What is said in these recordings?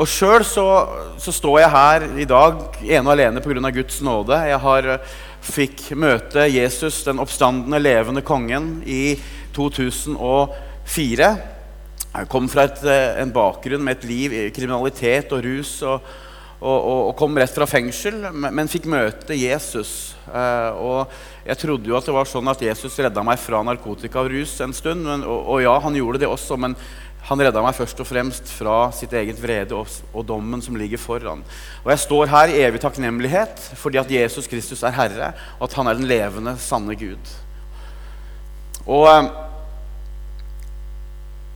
Og sjøl så, så, står jeg her i dag ene og alene pga. Guds nåde. Jeg har, eh, fikk møte Jesus, den oppstandende, levende kongen, i 2004. Jeg kom fra et, eh, en bakgrunn med et liv i kriminalitet og rus. og, og, og, og kom rett fra fengsel, men, fikk møte Jesus. Eh, og jeg trodde jo at det var sånn at Jesus redda meg fra narkotika og rus en stund. Men, og, ja, han gjorde det også, men han redda meg først og fremst fra sitt eget vrede og, og, dommen som ligger foran. Og jeg står her i evig takknemlighet fordi at Jesus Kristus er Herre, og at han er den levende, sanne Gud. Og eh,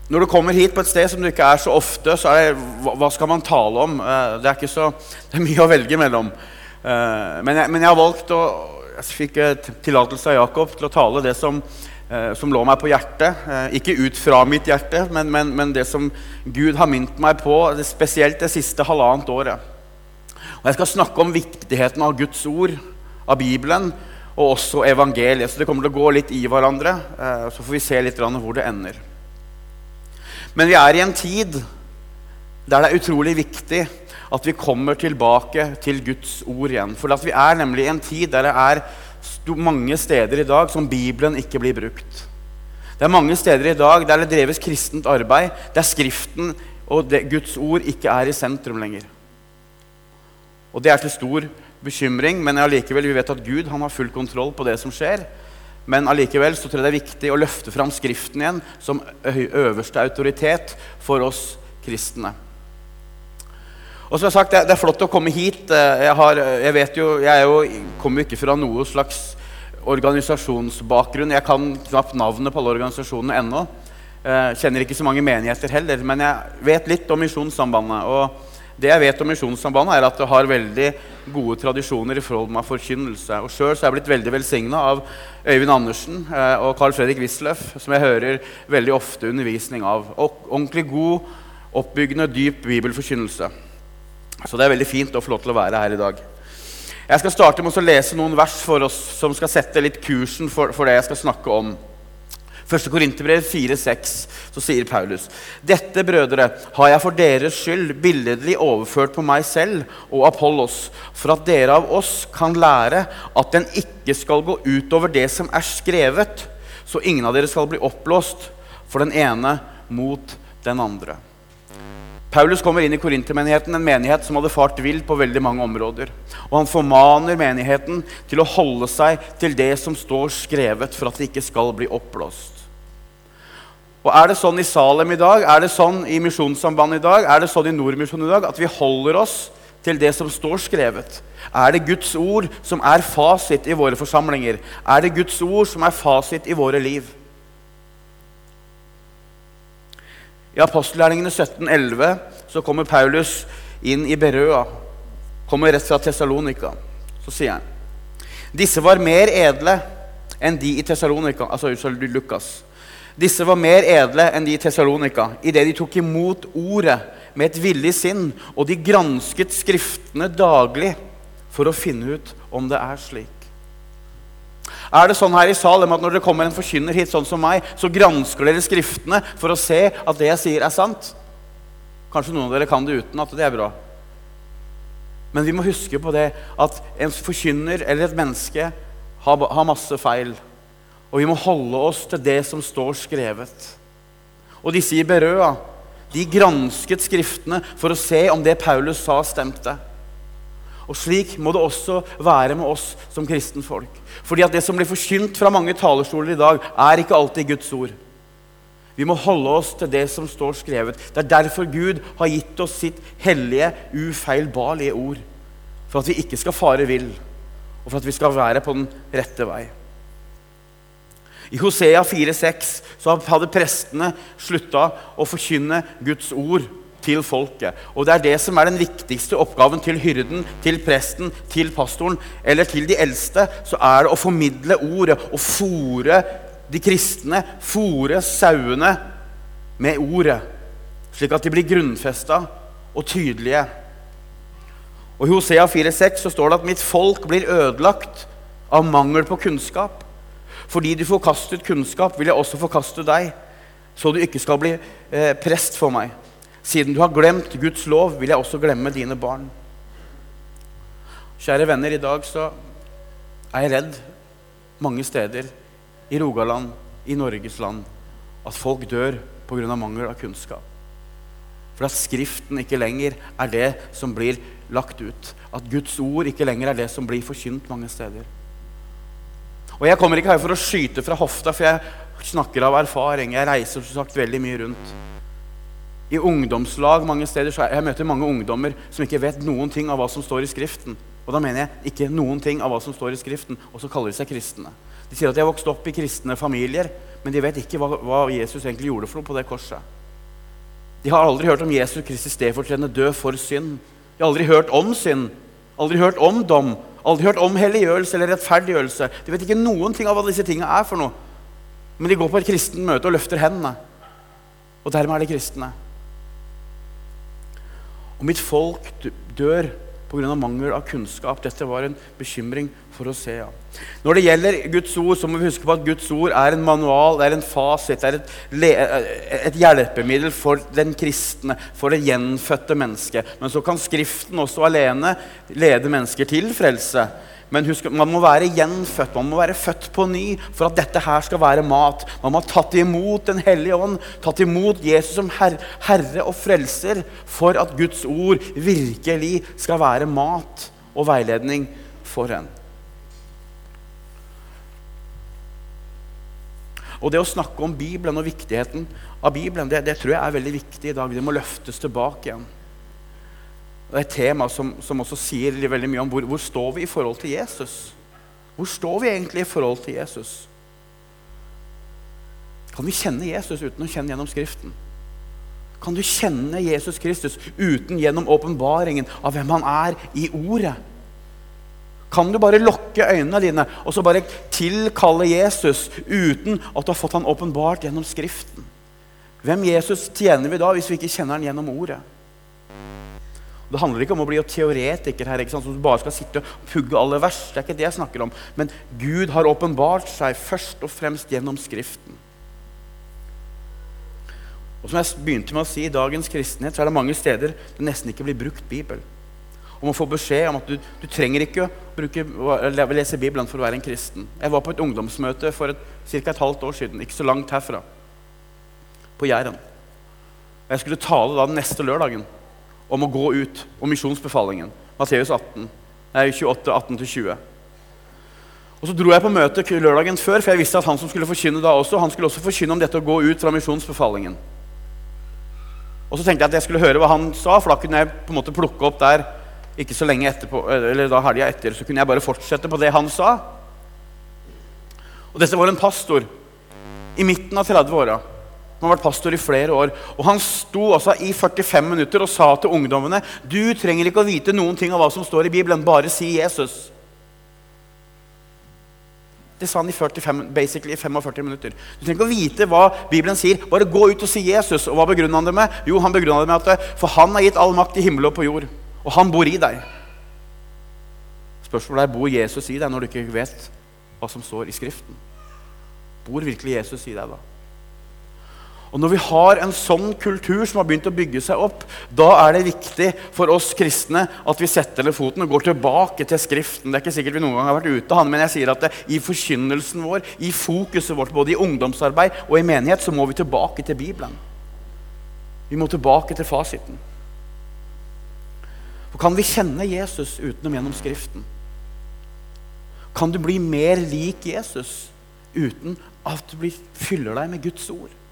når du kommer hit på et sted som du ikke er så ofte, så er det hva, hva skal man tale om? Eh, det er ikke så, det er mye å velge mellom. Eh, men jeg, men jeg har valgt å Jeg fikk tillatelse av Jakob til å tale det som som lå meg på hjertet. Eh, ikke ut fra mitt hjerte, men, men, men, det som Gud har minnet meg på, spesielt det siste halvannet året. Og Jeg skal snakke om viktigheten av Guds ord, av Bibelen, og også evangeliet. Så det kommer til å gå litt i hverandre. Eh, så får vi se litt hvor det ender. Men vi er i en tid der det er utrolig viktig at vi kommer tilbake til Guds ord igjen. For vi er nemlig i en tid der det er mange steder i dag som Bibelen ikke blir brukt. Det er mange steder i dag der det dreves kristent arbeid, der Skriften og det, Guds ord ikke er i sentrum lenger. Og Det er til stor bekymring, men allikevel, vi vet at Gud har full kontroll på det som skjer. Men allikevel så tror jeg det er viktig å løfte fram Skriften igjen som øverste autoritet for oss kristne. Og som jeg har sagt, det, er flott å komme hit. Eh, jeg, har, jeg vet jo, jeg jo, kommer jo ikke fra noe slags organisasjonsbakgrunn. Jeg kan knapt navnet på alle organisasjonene ennå. Eh, kjenner ikke så mange menigheter heller, men jeg vet litt om Misjonssambandet. Og det jeg vet om Misjonssambandet, er at det har veldig gode tradisjoner i forhold med forkynnelse. Og Sjøl er jeg blitt veldig velsigna av Øyvind Andersen eh, og Carl Fredrik Wisløff, som jeg hører veldig ofte undervisning av. Og ordentlig god, oppbyggende, dyp bibelforkynnelse. Så det er veldig fint å få lov til å være her i dag. Jeg skal starte med å lese noen vers for oss som skal sette litt kursen for, for det jeg skal snakke om. 1. Korinterbrev 4,6 så sier Paulus.: Dette, brødre, har jeg for deres skyld billedlig overført på meg selv og Apollos, for at dere av oss kan lære at den ikke skal gå utover det som er skrevet, så ingen av dere skal bli oppblåst for den ene mot den andre. Paulus kommer inn i korintermenigheten, en menighet som hadde fart vill på veldig mange områder. Og han formaner menigheten til å holde seg til det som står skrevet, for at det ikke skal bli oppblåst. Og Er det sånn i Salem i dag, er det sånn i Misjonssambandet i dag, er det sånn i Nordmisjonen i dag, at vi holder oss til det som står skrevet? Er det Guds ord som er fasit i våre forsamlinger? Er det Guds ord som er fasit i våre liv? I apostelgjerningene 1711 så kommer Paulus inn i Berøa. Kommer rett fra Tessalonika. Så sier han disse var mer edle enn de i Tessalonika. Altså, Lukas. Disse var mer edle enn de i Tessalonika idet de tok imot ordet med et villig sinn, og de gransket Skriftene daglig for å finne ut om det er slik. Er det sånn her i Salem at når det kommer en forkynner hit, sånn som meg, så gransker dere Skriftene for å se at det jeg sier, er sant? Kanskje noen av dere kan det uten at det er bra. Men vi må huske på det at en forkynner eller et menneske har, har masse feil. Og vi må holde oss til det som står skrevet. Og disse i Berøa de gransket Skriftene for å se om det Paulus sa, stemte. Og slik må det også være med oss som kristenfolk. Fordi at det som blir forkynt fra mange talerstoler i dag, er ikke alltid Guds ord. Vi må holde oss til det som står skrevet. Det er derfor Gud har gitt oss sitt hellige, ufeilbarlige ord. For at vi ikke skal fare vill, og for at vi skal være på den rette vei. I Hosea 4,6 så hadde prestene slutta å forkynne Guds ord til folket. Og det er det som er den viktigste oppgaven til hyrden, til presten, til pastoren eller til de eldste. Så er det å formidle ordet og fòre de kristne, fòre sauene med ordet. Slik at de blir grunnfesta og tydelige. Og I Hosea 4,6 så står det at 'mitt folk blir ødelagt av mangel på kunnskap'. Fordi du forkastet kunnskap, vil jeg også forkaste deg, så du ikke skal bli eh, prest for meg. Siden du har glemt Guds lov, vil jeg også glemme dine barn. Kjære venner, i dag så er jeg redd mange steder i Rogaland, i Norges land, at folk dør pga. mangel av kunnskap. For at Skriften ikke lenger er det som blir lagt ut. At Guds ord ikke lenger er det som blir forkynt mange steder. Og Jeg kommer ikke her for å skyte fra hofta, for jeg snakker av erfaring. Jeg reiser som sagt veldig mye rundt i ungdomslag mange steder så jeg møter mange ungdommer som ikke vet noen ting av hva som står i Skriften. Og da mener jeg ikke noen ting av hva som står i Skriften, og så kaller de seg kristne. De sier at de har vokst opp i kristne familier, men de vet ikke hva, hva Jesus egentlig gjorde for noe på det korset. De har aldri hørt om Jesus Kristi stedfortredende død for synd. De har aldri hørt om synd, aldri hørt om dom, aldri hørt om helliggjørelse eller rettferdiggjørelse. De vet ikke noen ting av hva disse tingene er for noe. Men de går på et kristent møte og løfter hendene. Og dermed er de kristne. Og mitt folk dør pga. mangel av kunnskap. Dette var en bekymring for. Ja. Når det gjelder Guds ord, så må vi huske på at Guds ord er en manual, det er en fasit, det er et, et hjelpemiddel for den kristne, for det gjenfødte mennesket. Men så kan Skriften også alene lede mennesker til frelse. Men husk, man må være gjenfødt, man må være født på ny for at dette her skal være mat. Man må ha tatt imot Den hellige ånd, tatt imot Jesus som herre, herre og frelser for at Guds ord virkelig skal være mat og veiledning for en. Og det å snakke om Bibelen og viktigheten av Bibelen, det, det tror jeg er veldig viktig i dag. Det må løftes tilbake igjen. Det er et tema som, som også sier veldig mye om hvor, hvor står vi i forhold til Jesus. Hvor står vi egentlig i forhold til Jesus? Kan vi kjenne Jesus uten å kjenne gjennom Skriften? Kan du kjenne Jesus Kristus uten gjennom åpenbaringen av hvem han er i Ordet? Kan du bare lukke øynene dine og så bare tilkalle Jesus uten at du har fått han åpenbart gjennom Skriften? Hvem Jesus tjener vi da hvis vi ikke kjenner han gjennom Ordet? Det handler ikke om å bli teoretiker her, ikke sant, som bare skal sitte og pugge alle vers. Det er ikke det jeg snakker om. Men Gud har åpenbart seg først og fremst gjennom Skriften. Og som jeg begynte med å si, I dagens kristenhet så er det mange steder det nesten ikke blir brukt Bibel. Og man får beskjed om at du, du trenger ikke å bruke, lese Bibelen for å være en kristen. Jeg var på et ungdomsmøte for ca. et halvt år siden, ikke så langt herfra, på Jæren. Jeg skulle tale da den neste lørdagen om å gå ut, om misjonsbefalingen. Matteus 18, nei, 28, 18-20. Og Så dro jeg på møte lørdagen før, for jeg visste at han som skulle forkynne da også, han skulle også forkynne om dette å gå ut fra misjonsbefalingen. Og så tenkte jeg at jeg skulle høre hva han sa, for da kunne jeg på en måte plukke opp der ikke så lenge etterpå, eller da helga etter, så kunne jeg bare fortsette på det han sa. Og dette var en pastor i midten av 30-åra. Han har vært pastor i flere år. Og Han sto altså i 45 minutter og sa til ungdommene du trenger ikke å vite noen ting av hva som står i Bibelen, bare si Jesus. Det sa han i 45, basically 45 minutter. Du trenger ikke å vite hva Bibelen sier. Bare gå ut og si Jesus. Og hva begrunner han det med? Jo, han begrunner det med at for han har gitt all makt i himmel og på jord. Og han bor i deg. Spørsmålet er bor Jesus i deg når du ikke vet hva som står i Skriften. Bor virkelig Jesus i deg da? Og Når vi har en sånn kultur som har begynt å bygge seg opp, da er det viktig for oss kristne at vi setter ned foten og går tilbake til Skriften. Det er ikke sikkert vi noen gang har vært ute av han, men jeg sier at det, i forkynnelsen vår, i fokuset vårt, både i ungdomsarbeid og i menighet, så må vi tilbake til Bibelen. Vi må tilbake til fasiten. For kan vi kjenne Jesus utenom gjennom Skriften? Kan du bli mer lik Jesus uten at du fyller deg med Guds ord?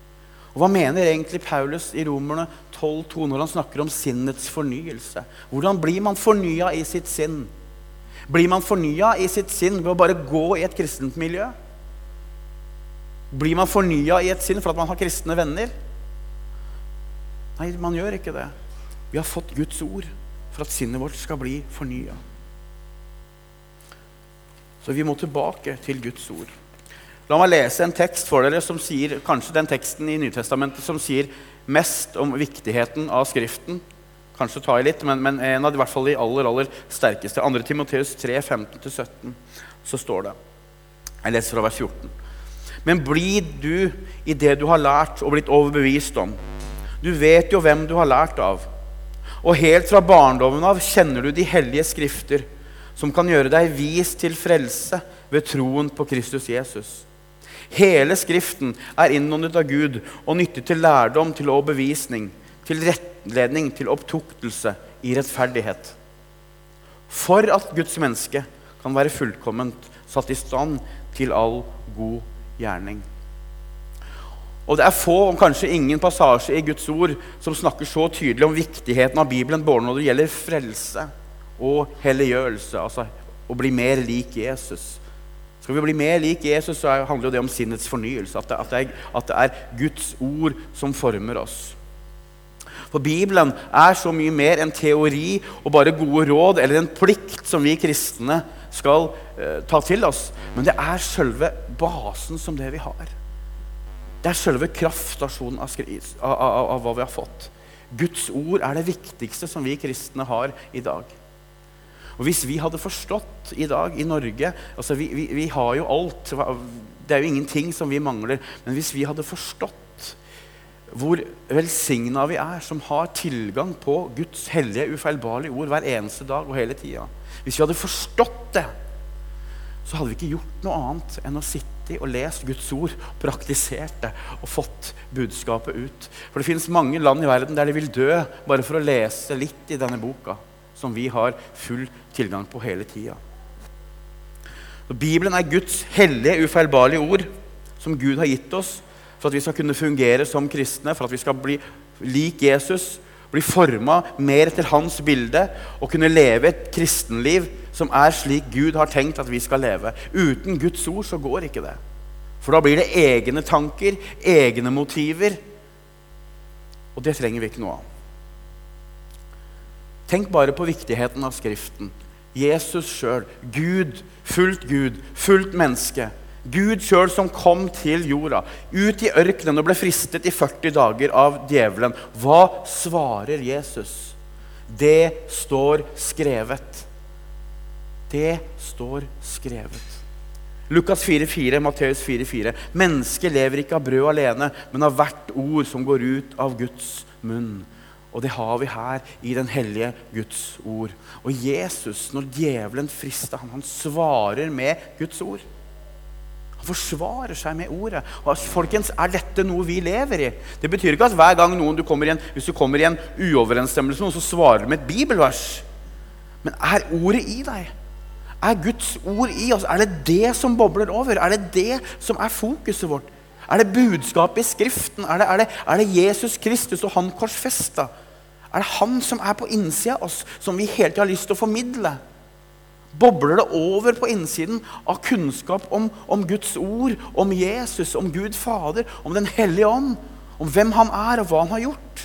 Og Hva mener egentlig Paulus i Romerne 12,2 når han snakker om sinnets fornyelse? Hvordan blir man fornya i sitt sinn? Blir man fornya i sitt sinn ved å bare gå i et kristent miljø? Blir man fornya i et sinn for at man har kristne venner? Nei, man gjør ikke det. Vi har fått Guds ord for at sinnet vårt skal bli fornya. Så vi må tilbake til Guds ord. La meg lese en tekst for dere som sier, kanskje den teksten i Nytestamentet som sier mest om viktigheten av Skriften. Kanskje ta i litt, men, men en av de, i hvert fall de aller aller sterkeste. 2. Timoteus 3, 15-17, så står det Jeg leser fra vers 14. Men bli du i det du har lært og blitt overbevist om, Du vet jo hvem du har lært av. Og helt fra barndommen av kjenner du de hellige skrifter, som kan gjøre deg vis til frelse ved troen på Kristus Jesus. Hele Skriften er innåndet av Gud og nyttig til lærdom, til overbevisning, til rettledning, til opptuktelse i rettferdighet. For at Guds menneske kan være fullkomment satt i stand til all god gjerning. Og Det er få, om kanskje ingen, passasje i Guds ord som snakker så tydelig om viktigheten av Bibelen både når det gjelder frelse og helliggjørelse, altså å bli mer lik Jesus. Skal vi bli mer lik Jesus, så handler det om sinnets fornyelse. At det, at, det er, at det, er, Guds ord som former oss. For Bibelen er så mye mer enn teori og bare gode råd eller en plikt som vi kristne skal eh, ta til oss. Men det er selve basen som det vi har. Det er selve kraftstasjonen av, av, av, av, hva vi har fått. Guds ord er det viktigste som vi kristne har i dag. Og Hvis vi hadde forstått i dag i Norge altså vi, vi, vi har jo alt. Det er jo ingenting som vi mangler. Men hvis vi hadde forstått hvor velsigna vi er som har tilgang på Guds hellige, ufeilbarlige ord hver eneste dag og hele tida Hvis vi hadde forstått det, så hadde vi ikke gjort noe annet enn å sitte og lest Guds ord, praktisert det og fått budskapet ut. For det finnes mange land i verden der de vil dø bare for å lese litt i denne boka, som vi har full tilgang på hele tida. Bibelen er Guds hellige, ufeilbarlige ord som Gud har gitt oss for at vi skal kunne fungere som kristne, for at vi skal bli lik Jesus, bli forma mer etter hans bilde og kunne leve et kristenliv som er slik Gud har tenkt at vi skal leve. Uten Guds ord så går ikke det. For da blir det egne tanker, egne motiver. Og det trenger vi ikke noe av. Tenk bare på viktigheten av Skriften. Jesus sjøl, Gud, fullt Gud, fullt menneske. Gud sjøl som kom til jorda, ut i ørkenen og ble fristet i 40 dager av djevelen. Hva svarer Jesus? Det står skrevet. Det står skrevet. Lukas 4,4, Matteus 4,4. Mennesket lever ikke av brød alene, men av hvert ord som går ut av Guds munn. Og det har vi her i den hellige Guds ord. Og Jesus, når djevelen frister ham, han svarer med Guds ord. Han forsvarer seg med ordet. Og folkens, Er dette noe vi lever i? Det betyr ikke at hver gang noen du kommer i en, hvis du kommer i en uoverensstemmelse, så svarer du med et bibelvers. Men er ordet i deg? Er Guds ord i oss? Er det det som bobler over? Er det det som er fokuset vårt? Er det budskapet i Skriften? Er det, er det, er det Jesus Kristus og Han korsfesta? Er det Han som er på innsida av oss, som vi hele tida har lyst til å formidle? Bobler det over på innsiden av kunnskap om, om Guds ord, om Jesus, om Gud Fader, om Den hellige ånd, om hvem Han er, og hva Han har gjort?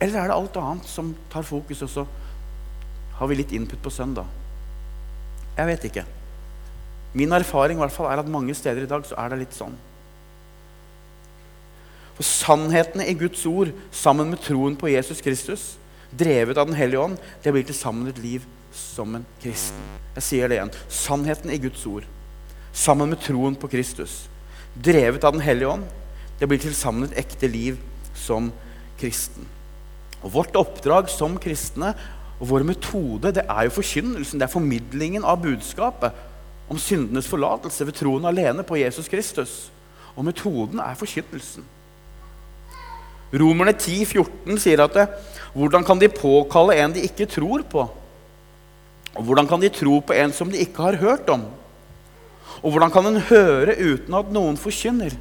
Eller er det alt annet som tar fokus, og så har vi litt input på søndag? Jeg vet ikke. Min erfaring i hvert fall er at mange steder i dag så er det litt sånn. For sannhetene i Guds ord sammen med troen på Jesus Kristus, drevet av Den hellige ånd, det blir til sammen et liv som en kristen. Jeg sier det igjen. Sannheten i Guds ord sammen med troen på Kristus, drevet av Den hellige ånd, det blir til sammen et ekte liv som kristen. Og Vårt oppdrag som kristne og vår metode det er jo forkynnelsen, det er formidlingen av budskapet om syndenes forlatelse ved troen alene på Jesus Kristus. Og metoden er forkynnelsen. Romerne 10, 14 sier at det, hvordan kan de påkalle en de ikke tror på? Og hvordan kan de tro på en som de ikke har hørt om? Og hvordan kan en høre uten at noen forkynner?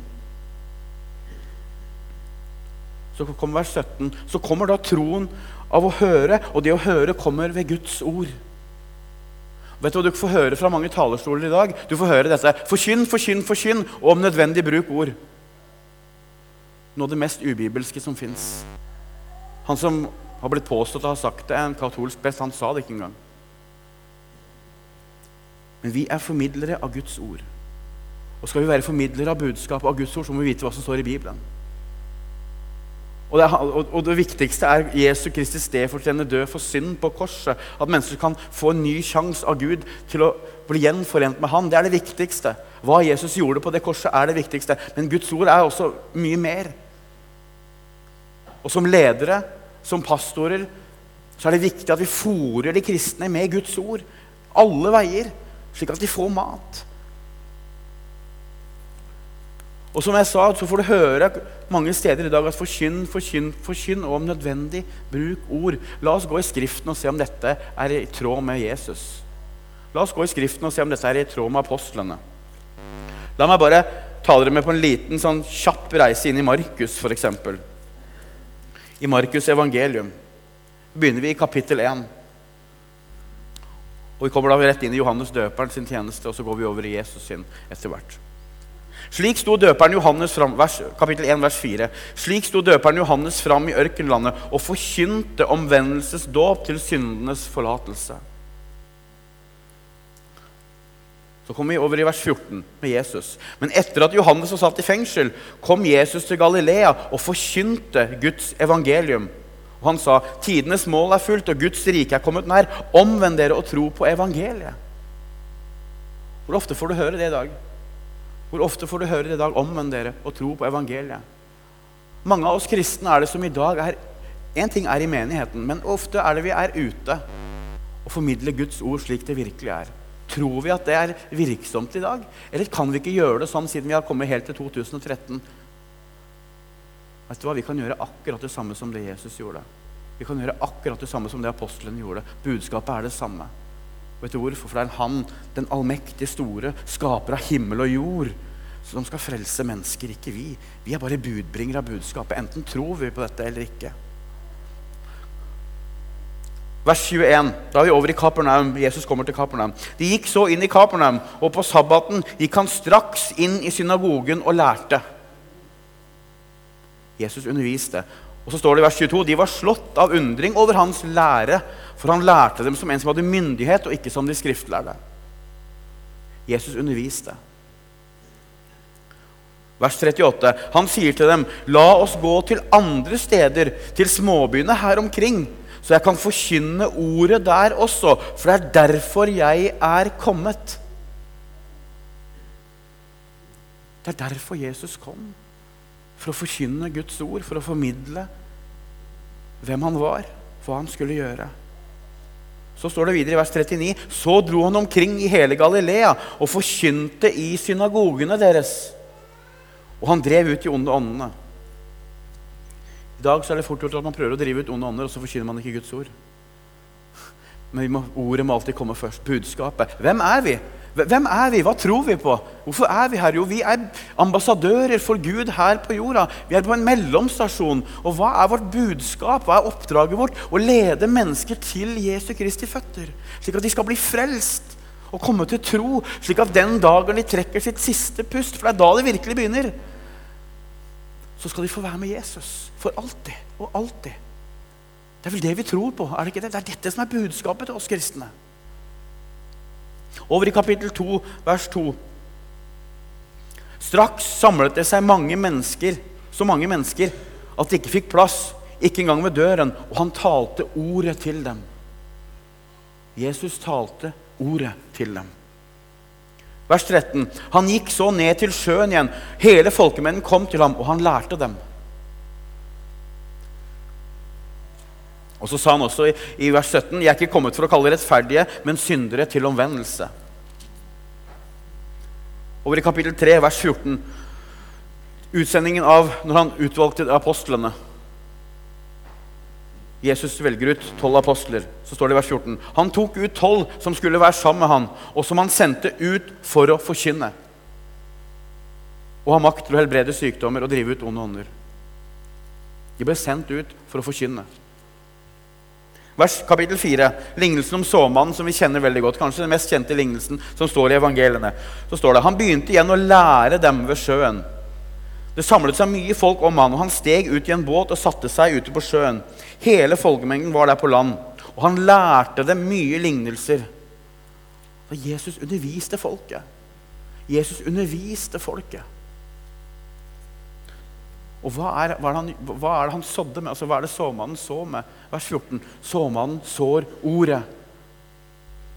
Så kommer vers 17. Så kommer da troen av å høre, og det å høre kommer ved Guds ord. Vet Du hva du får høre fra mange talerstoler i dag? Du får høre dette. Forkynn, forkynn, forkynn, og om nødvendig bruk ord. Noe av det mest ubibelske som fins. Han som har blitt påstått å ha sagt det, er en katolsk prest, han sa det ikke engang. Men vi er formidlere av Guds ord. Og skal vi være formidlere av budskapet av Guds ord, så må vi vite hva som står i Bibelen. Og det, og det, viktigste er Jesu Kristi stedfortredende død for synd på korset. At mennesker kan få en ny sjanse av Gud til å bli gjenforent med Han. Det er det viktigste. Hva Jesus gjorde på det korset, er det viktigste. Men Guds ord er også mye mer. Og som ledere, som pastorer, så er det viktig at vi fòrer de kristne med Guds ord. Alle veier, slik at de får mat. Og som jeg sa, så får du høre mange steder i dag at forkynn, forkynn, forkynn, og om nødvendig bruk ord. La oss gå i Skriften og se om dette er i tråd med Jesus. La oss gå i Skriften og se om dette er i tråd med apostlene. La meg bare ta dere med på en liten sånn kjapp reise inn i Markus, f.eks. I Markus' evangelium begynner vi i kapittel 1. Og Vi kommer da rett inn i Johannes døperen sin tjeneste, og så går vi over i Jesus sin etter hvert. Slik sto døperen Johannes fram, vers, kapittel 1, vers 4. Slik sto døperen Johannes fram i ørkenlandet og forkynte omvendelsesdåp til syndenes forlatelse. Så kommer vi over i vers 14 med Jesus. Men etter at Johannes var satt i fengsel, kom Jesus til Galilea og forkynte Guds evangelium. Og han sa, 'Tidenes mål er fullt, og Guds rike er kommet nær.' 'Omvend dere og tro på evangeliet.' Hvor ofte får du høre det i dag? Hvor ofte får du høre det i dag? Omvend dere og tro på evangeliet. Mange av oss kristne er det som i dag er Én ting er i menigheten, men ofte er det vi er ute og formidler Guds ord slik det virkelig er. Tror vi at det er virksomt i dag? Eller kan vi ikke gjøre det sånn siden vi har kommet helt til 2013? Vet du hva? Vi kan gjøre akkurat det samme som det Jesus gjorde. Vi kan gjøre akkurat det samme som det apostlene gjorde. Budskapet er det samme. Vet du hvorfor? For det er Han, den allmektige store, skaper av himmel og jord, som skal frelse mennesker, ikke vi. Vi er bare budbringere av budskapet. Enten tror vi på dette eller ikke. Vers 21. Da er vi over i Kapernaum. Jesus kommer til Kapernaum. De gikk så inn i Kapernaum, og på sabbaten gikk han straks inn i synagogen og lærte. Jesus underviste. Og så står det i vers 22 de var slått av undring over hans lære, for han lærte dem som en som hadde myndighet, og ikke som de skriftlærde. Jesus underviste. Vers 38. Han sier til dem, 'La oss gå til andre steder, til småbyene her omkring.' Så jeg kan forkynne ordet der også, for det er derfor jeg er kommet. Det er derfor Jesus kom. For å forkynne Guds ord, for å formidle hvem han var, hva han skulle gjøre. Så står det videre i vers 39.: Så dro han omkring i hele Galilea og forkynte i synagogene deres. Og han drev ut de onde åndene. I dag er det fort gjort at man prøver å drive ut onde ånder, og så forkynner man ikke Guds ord. Men må, ordet må alltid komme først. Budskapet. Hvem er vi? Hvem er vi? Hva tror vi på? Hvorfor er vi her? Jo, vi er ambassadører for Gud her på jorda. Vi er på en mellomstasjon. Og hva er vårt budskap? Hva er oppdraget vårt? Å lede mennesker til Jesu Kristi føtter, slik at de skal bli frelst og komme til tro, slik at den dagen de trekker sitt siste pust, for det er da det virkelig begynner så skal de få være med Jesus for alltid og alltid. Det er vel det vi tror på? er Det ikke det? Det er dette som er budskapet til oss kristne. Over i kapittel 2, vers 2. Straks samlet det seg mange mennesker, så mange mennesker at de ikke fikk plass, ikke engang ved døren, og han talte ordet til dem. Jesus talte ordet til dem. Vers 13. Han gikk så ned til sjøen igjen. Hele folkemennen kom til ham, og han lærte dem. Og så sa han også i, i vers 17.: Jeg er ikke kommet for å kalle rettferdige, men syndere til omvendelse. Over i kapittel 3, vers 14. Utsendingen av når han utvalgte apostlene. Jesus velger ut tolv apostler. Så står det i vers 14. Han tok ut tolv som skulle være sammen med han, og som han sendte ut for å forkynne. Og ha makt til å helbrede sykdommer og drive ut onde ånder. De ble sendt ut for å forkynne. Vers kapittel 4, lignelsen om såmannen som vi kjenner veldig godt. Kanskje den mest kjente lignelsen som står i evangeliene. Så står det, Han begynte igjen å lære dem ved sjøen. Det samlet seg mye folk om han, og han steg ut i en båt og satte seg ute på sjøen. Hele folkemengden var der på land, og han lærte dem mye lignelser. Og Jesus underviste folket. Jesus underviste folket. Og hva er, hva, er han, hva er, det han sådde med? Altså, hva er det såmannen så med? Vers 14. Såmannen sår ordet.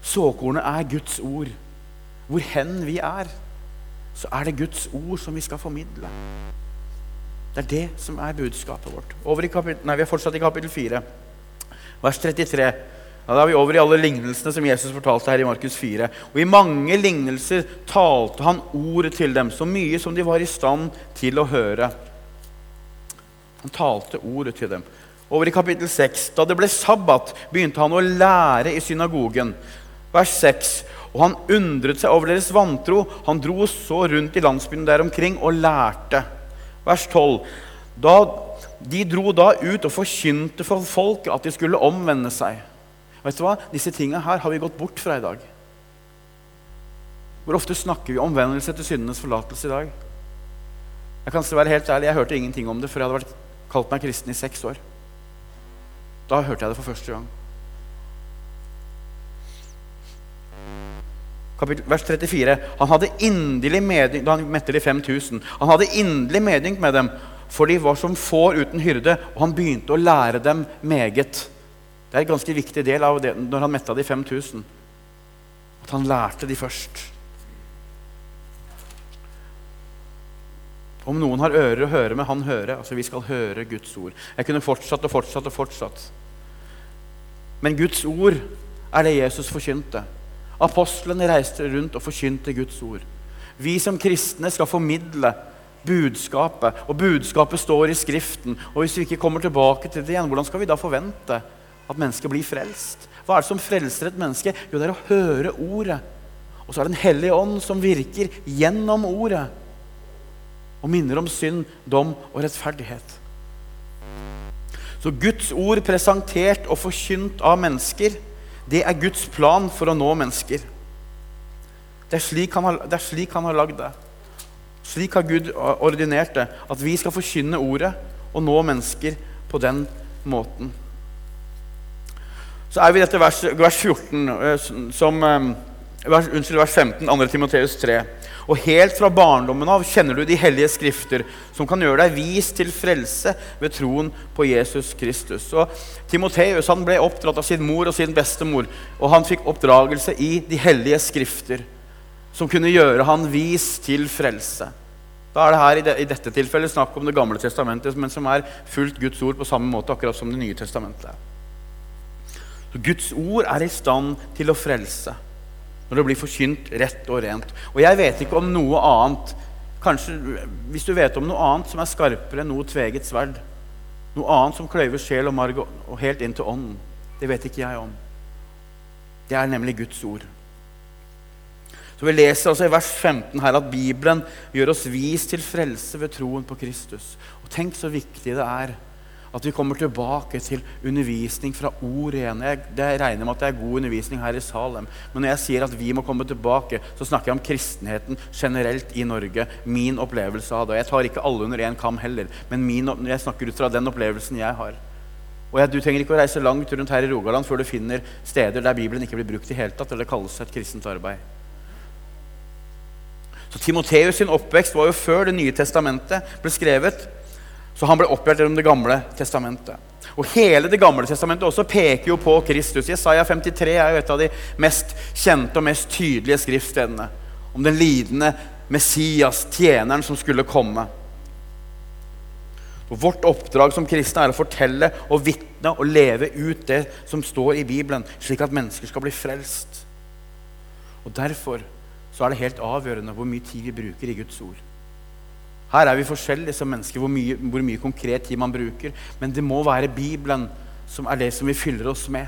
Såkornet er Guds ord. Hvor hen vi er så er det Guds ord som vi skal formidle. Det er det som er budskapet vårt. Kapittel, nei, Vi er fortsatt i kapittel 4, vers 33. Ja, da er vi over i alle lignelsene som Jesus fortalte her i Markus 4. Og i mange lignelser talte han ordet til dem, så mye som de var i stand til å høre. Han talte ordet til dem. Over i kapittel 6. Da det ble sabbat, begynte han å lære i synagogen. Vers 6. Og han undret seg over deres vantro. Han dro så rundt i landsbyen der omkring og lærte. Vers 12. Da, de dro da ut og forkynte for folket at de skulle omvende seg. Vet du hva? Disse tingene her har vi gått bort fra i dag. Hvor ofte snakker vi om omvendelse til syndenes forlatelse i dag? Jeg kan være helt ærlig, jeg hørte ingenting om det før jeg hadde vært, kalt meg kristen i seks år. Da hørte jeg det for første gang. Kapittel, vers 34. Han hadde inderlig medynk da han mette de 5000. Han hadde inderlig medynk med dem, for de var som får uten hyrde, og han begynte å lære dem meget. Det er en ganske viktig del av det når han metta de 5000. At han lærte de først. Om noen har ører å høre med, han høre. Altså, vi skal høre Guds ord. Jeg kunne fortsatt og fortsatt og fortsatt. Men Guds ord er det Jesus forkynte. Apostlene reiste rundt og forkynte Guds ord. Vi som kristne skal formidle budskapet, og budskapet står i Skriften. Og hvis vi ikke kommer tilbake til det igjen, hvordan skal vi da forvente at mennesket blir frelst? Hva er det som frelser et menneske? Jo, det er å høre ordet. Og så er det Den hellige ånd som virker gjennom ordet og minner om synd, dom og rettferdighet. Så Guds ord presentert og forkynt av mennesker det er Guds plan for å nå mennesker. Det er slik han har, det slik han har lagd det. Slik har Gud ordinert det. At vi skal forkynne ordet og nå mennesker på den måten. Så er vi i dette vers, vers 14, eh, som, eh, vers, unnskyld, vers 15, 2. Timoteus 3. Og helt fra barndommen av kjenner du de hellige skrifter, som kan gjøre deg vis til frelse ved troen på Jesus Kristus. Og Timoteus han ble oppdratt av sin mor og sin bestemor, og han fikk oppdragelse i de hellige skrifter, som kunne gjøre han vis til frelse. Da er det her i, det, i dette tilfellet snakk om Det gamle testamentet, men som er fullt Guds ord på samme måte akkurat som Det nye testamentet. Så Guds ord er i stand til å frelse når det blir forkynt rett og rent. Og jeg vet ikke om noe annet Kanskje hvis du vet om noe annet som er skarpere enn noe tveget sverd. Noe annet som kløyver sjel og marg og helt inn til ånden. Det vet ikke jeg om. Det er nemlig Guds ord. Så Vi leser altså i vers 15 her at Bibelen gjør oss vis til frelse ved troen på Kristus. Og Tenk så viktig det er at vi kommer tilbake til undervisning fra ord igjen. Jeg, det regner med at det er god undervisning her i Salem. Men når jeg sier at vi må komme tilbake, så snakker jeg om kristenheten generelt i Norge. Min opplevelse av det. Jeg tar ikke alle under én kam heller, men min, jeg snakker ut fra den opplevelsen jeg har. Og jeg, Du trenger ikke å reise langt rundt her i Rogaland før du finner steder der Bibelen ikke blir brukt i hele tatt, eller det kalles et kristent arbeid. Så Timoteus sin oppvekst var jo før Det nye testamentet ble skrevet. Så han ble opplært gjennom Det gamle testamentet. Og hele Det gamle testamentet også peker jo på Kristus. Jesaja 53 er jo et av de mest kjente og mest tydelige skriftstedene om den lidende Messias, tjeneren som skulle komme. Og vårt oppdrag som kristne er å fortelle og vitne og leve ut det som står i Bibelen, slik at mennesker skal bli frelst. Og Derfor så er det helt avgjørende hvor mye tid vi bruker i Guds ord. Her er vi forskjellige som mennesker, hvor mye, hvor mye konkret tid man bruker. Men det må være Bibelen som er det som vi fyller oss med.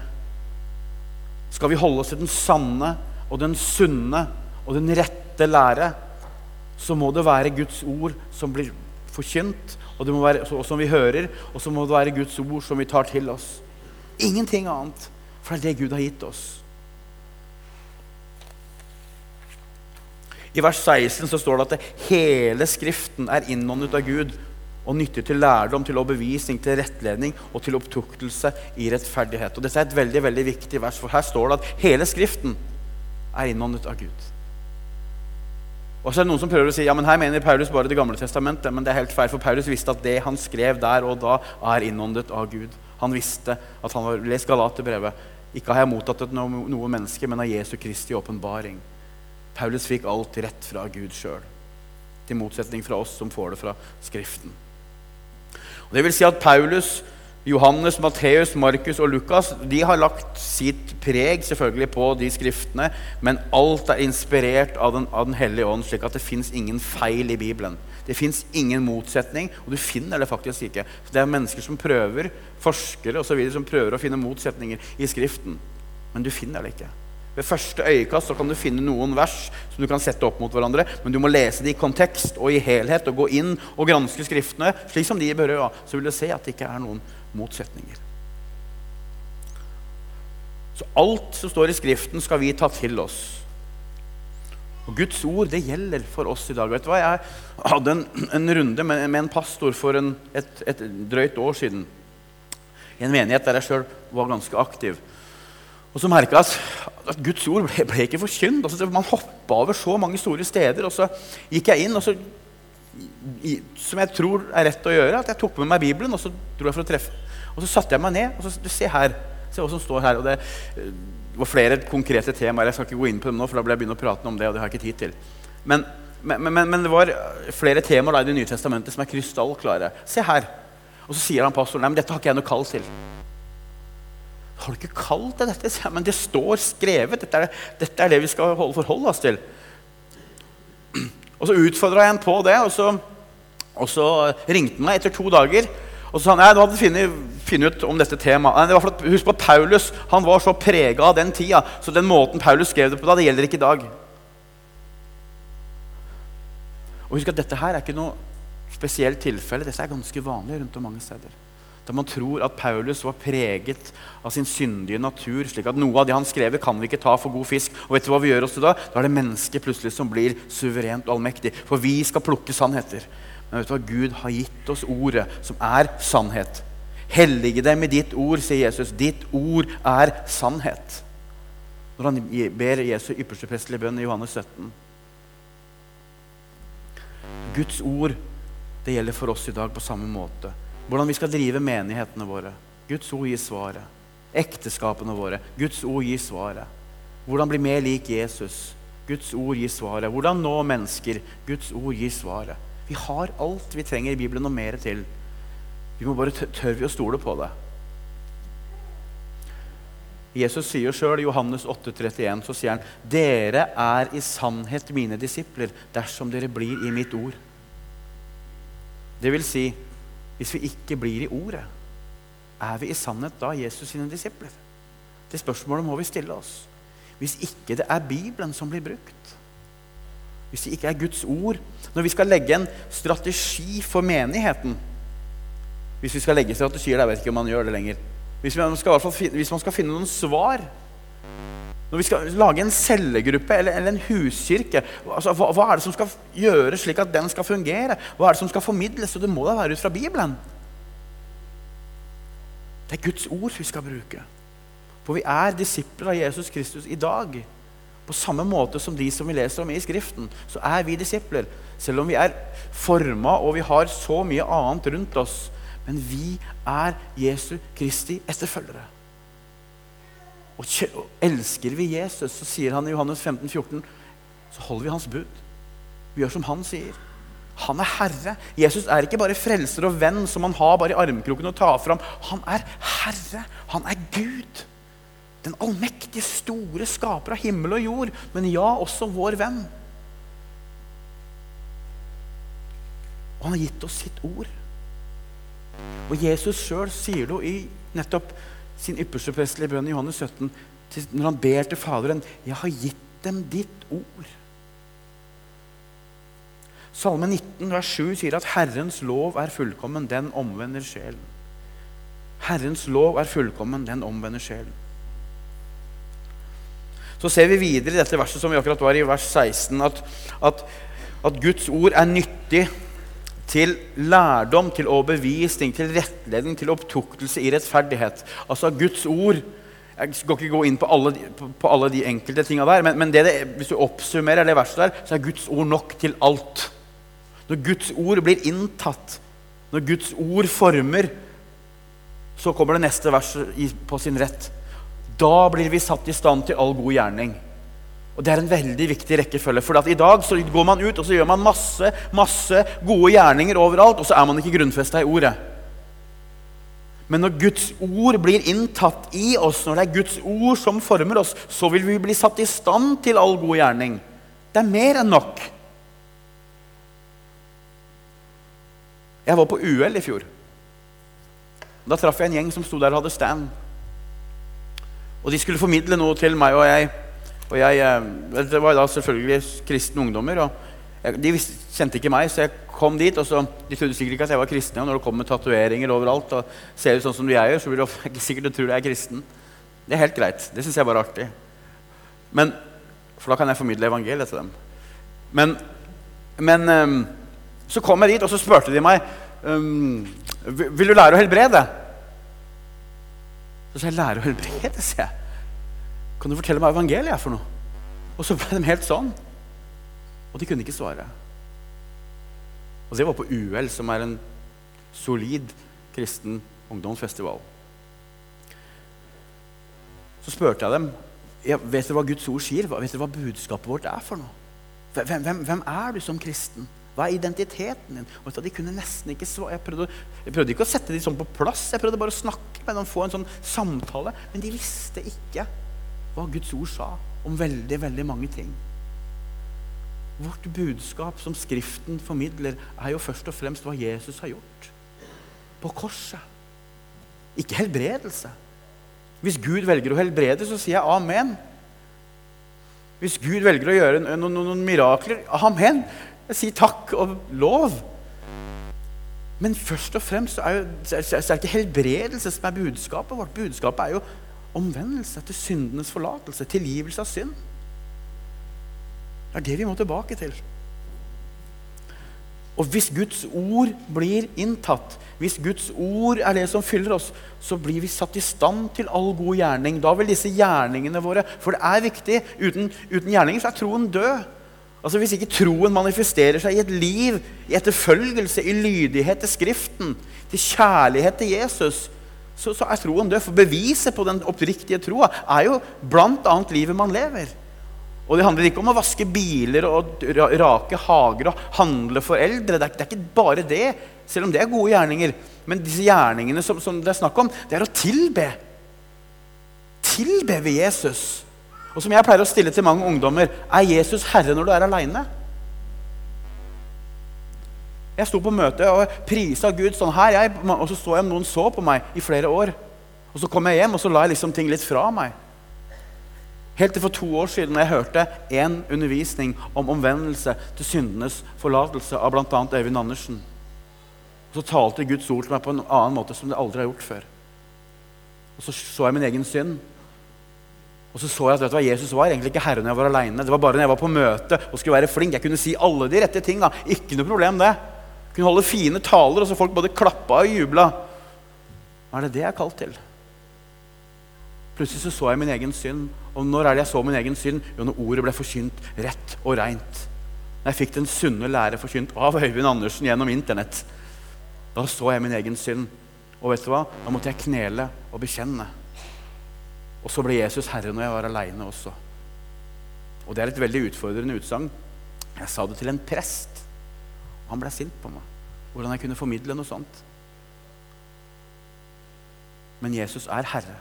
Skal vi holde oss til den sanne og den sunne og den rette lære, så må det være Guds ord som blir forkynt, og, være, og som vi hører, og så må det være Guds ord som vi tar til oss. Ingenting annet, for det er det Gud har gitt oss. I vers 16 så står det at hele Skriften er innåndet av Gud og nyttig til lærdom, til overbevisning, til rettledning og til opptuktelse i rettferdighet. Og Dette er et veldig veldig viktig vers, for her står det at hele Skriften er innåndet av Gud. Og så er det noen som prøver å si ja, men her mener Paulus bare Det gamle testamentet. Men det er helt feil, for Paulus visste at det han skrev der og da, er innåndet av Gud. Han visste at han var lest Galaterbrevet. Ikke har jeg mottatt det noe, noe menneske, men av Jesu Kristi åpenbaring. Paulus fikk alt rett fra Gud sjøl, til motsetning fra oss som får det fra Skriften. Det vil si at Paulus, Johannes, Matteus, Markus og Lukas de har lagt sitt preg selvfølgelig på de skriftene, men alt er inspirert av Den, av den hellige ånd, slik at det fins ingen feil i Bibelen. Det fins ingen motsetning, og du finner det faktisk ikke. Det er mennesker som prøver, forskere osv., som prøver å finne motsetninger i Skriften, men du finner det ikke. Ved første øyekast så kan du finne noen vers som du kan sette opp mot hverandre, men du må lese det i kontekst og i helhet og gå inn og granske Skriftene, slik som de bør Børøa, så vil du se at det ikke er noen motsetninger. Så alt som står i Skriften, skal vi ta til oss. Og Guds ord det gjelder for oss i dag. Vet du hva? Jeg hadde en, en runde med, med, en pastor for en, et, et, drøyt år siden i en menighet der jeg sjøl var ganske aktiv. Og så merka jeg at, Guds ord ble, ble ikke forkynt. Altså, man hoppa over så mange store steder. Og så gikk jeg inn, og så, i, som jeg tror er rett å gjøre, at jeg tok med meg Bibelen og så dro jeg for å treffe. Og så satte jeg meg ned og så Se her. Se hva som står her. og det var flere konkrete temaer. Jeg skal ikke gå inn på dem nå, for da blir jeg begynne å prate om det. og det har jeg ikke tid til. Men, men, men, men det var flere temaer da, i Det nye testamentet som er krystallklare. Se her. Og så sier han pastoren nei, men dette har ikke jeg noe kall til. Har du ikke kalt det dette? Men det står skrevet. Dette er, dette er det vi skal forholde oss til. Og så utfordra jeg ham på det, og så, og så ringte han meg etter to dager. Og så sa han, du hadde funnet, ut om dette temaet. At, husk på at Paulus han var så prega av den tida, så den måten Paulus skrev det på da, det gjelder ikke i dag. Og husk at dette her er ikke noe spesielt tilfelle. Dette er ganske vanlig rundt om mange steder der man tror at Paulus var preget av sin syndige natur, slik at noe av det han skrev, kan vi ikke ta for god fisk. Og vet du hva vi gjør til da? Da er det mennesket plutselig som blir suverent og allmektig. For vi skal plukke sannheter. Men vet du hva? Gud har gitt oss ordet, som er sannhet. Hellige dem i ditt ord, sier Jesus. Ditt ord er sannhet. Når han ber Jesu ypperste prestelige bønn i Johannes 17. Guds ord det gjelder for oss i dag på samme måte. Hvordan vi skal drive menighetene våre. Guds ord gir svaret. Ekteskapene våre. Guds ord gir svaret. Hvordan bli mer lik Jesus. Guds ord gir svaret. Hvordan nå mennesker. Guds ord gir svaret. Vi har alt vi trenger i Bibelen og mer til. Vi må bare tørre å stole på det. Jesus sier sjøl i Johannes 8,31 så sier han, 'Dere er i sannhet mine disipler dersom dere blir i mitt ord.' Det vil si, hvis vi ikke blir i ordet, er vi i sannhet da Jesus sine disipler? Det spørsmålet må vi stille oss. Hvis ikke det er Bibelen som blir brukt, hvis det ikke er Guds ord Når vi skal legge en strategi for menigheten Hvis vi skal legge strategier, jeg vet ikke om man gjør det lenger. Hvis man skal, hvis man skal finne noen svar når vi skal lage en cellegruppe eller, eller en huskirke, altså, hva, hva, er det som skal gjøres slik at den skal fungere? Hva er det som skal formidles? Og det må da være ut fra Bibelen. Det er Guds ord vi skal bruke. For vi er disipler av Jesus Kristus i dag. På samme måte som de som vi leser om i Skriften, så er vi disipler. Selv om vi er forma og vi har så mye annet rundt oss. Men vi er Jesu Kristi etterfølgere. Og elsker vi Jesus, så sier han i Johannes 15, 14, så holder vi hans bud. Vi gjør som han sier. Han er herre. Jesus er ikke bare frelser og venn som han har bare i armkroken og tar fram. Han er herre. Han er Gud. Den allmektige, store skaper av himmel og jord. Men ja, også vår venn. Og han har gitt oss sitt ord. Og Jesus sjøl sier det jo i nettopp sin ypperste prestelige bønn i Johannes 17, når han ber til Faderen 'Jeg har gitt dem ditt ord'. Salme 19, vers 7 sier at 'Herrens lov er fullkommen, den omvender sjelen'. Herrens lov er fullkommen, den omvender sjelen. Så ser vi videre i dette verset som vi akkurat var i vers 16, at, at, at Guds ord er nyttig til lærdom, til overbevisning, til rettledning, til opptuktelse i rettferdighet. Altså Guds ord Jeg skal ikke gå inn på alle, på, på alle de enkelte tinga der, men, men det det, hvis du oppsummerer det verset der, så er Guds ord nok til alt. Når Guds ord blir inntatt, når Guds ord former, så kommer det neste verset på sin rett. Da blir vi satt i stand til all god gjerning. Og Det er en veldig viktig rekkefølge. For i dag så går man ut og så gjør man masse masse gode gjerninger overalt, og så er man ikke grunnfesta i ordet. Men når Guds ord blir inntatt i oss, når det er Guds ord som former oss, så vil vi bli satt i stand til all god gjerning. Det er mer enn nok. Jeg var på UL i fjor. Da traff jeg en gjeng som sto der og hadde stand. Og de skulle formidle noe til meg og jeg. Og jeg eh, det var da selvfølgelig kristne ungdommer. og de kjente ikke meg, så jeg kom dit. og så, De trodde sikkert ikke at jeg var kristen. Og når det kommer tatoveringer overalt og ser ut sånn som du jeg gjør, så vil du ikke sikkert tro jeg er kristen. Det er helt greit. Det syns jeg bare er artig. Men, for da kan jeg formidle evangeliet til dem. Men, men um, så kom jeg dit, og så spurte de meg um, Vil du lære å helbrede. Så sa jeg, 'Lære å helbrede', sier jeg. Kan du fortelle meg hva evangeliet er for noe? Og så ble de helt sånn. Og de kunne ikke svare. Og det var på UL, som er en solid kristen ungdomsfestival. Så spurte jeg dem ja, vet dere hva Guds ord sier. Vet dere hva budskapet vårt er for noe. Hvem, hvem, hvem er du som kristen? Hva er identiteten din? Og De kunne nesten ikke svare. Jeg prøvde, jeg prøvde, ikke å sette dem sånn på plass, jeg prøvde bare å snakke med dem, få en sånn samtale. Men de visste ikke hva Guds ord sa om veldig, veldig mange ting. Vårt budskap som Skriften formidler, er jo først og fremst hva Jesus har gjort på korset. Ikke helbredelse. Hvis Gud velger å helbrede, så sier jeg amen. Hvis Gud velger å gjøre noen, noen, noen mirakler, amen. Jeg sier takk og lov. Men først og fremst er, jo, er det ikke helbredelse som er budskapet vårt. Budskapet er jo omvendelse til syndenes forlatelse, tilgivelse av synd. Det er det vi må tilbake til. Og hvis Guds ord blir inntatt, hvis Guds ord er det som fyller oss, så blir vi satt i stand til all god gjerning. Da vil disse gjerningene våre For det er viktig. Uten, uten gjerninger så er troen død. Altså Hvis ikke troen manifesterer seg i et liv, i etterfølgelse, i lydighet til Skriften, til kjærlighet til Jesus, så, så er troen død. For beviset på den oppriktige troa er jo bl.a. livet man lever. Og det handler ikke om å vaske biler og rake hager og handle for eldre. Det er, det er, ikke bare det, selv om det er gode gjerninger. Men disse gjerningene som, som det er snakk om, det er å tilbe. Tilbe ved Jesus. Og som jeg pleier å stille til mange ungdommer er Jesus herre når du er aleine? Jeg sto på møte og prisa Gud sånn her, jeg, og så så jeg noen så på meg i flere år. Og så kom jeg hjem og så la jeg liksom ting litt fra meg. Helt til for to år siden jeg hørte en undervisning om omvendelse til syndenes forlatelse av bl.a. Øyvind Andersen. Og Så talte Guds ord til meg på en annen måte som det aldri har gjort før. Og Så så jeg min egen synd. Og så så jeg at vet du hva, Jesus var egentlig ikke herre når jeg var aleine. Det var bare når jeg var på møte og skulle være flink. Jeg kunne si alle de rette tinga. Ikke noe problem, det. Kunne holde fine taler, og så folk både klappa og jubla. Hva er det det jeg er kalt til? Plutselig så, så jeg min egen synd. Og når er det jeg så min egen synd? Jo, når ordet ble forkynt rett og reint. Når jeg fikk den sunne lære forkynt av Øyvind Andersen gjennom Internett. Da så jeg min egen synd. Og vet du hva? Da måtte jeg knele og bekjenne. Og så ble Jesus herre når jeg var aleine også. Og det er et veldig utfordrende utsagn. Jeg sa det til en prest. Han ble sint på meg. Hvordan jeg kunne formidle noe sånt. Men Jesus er herre.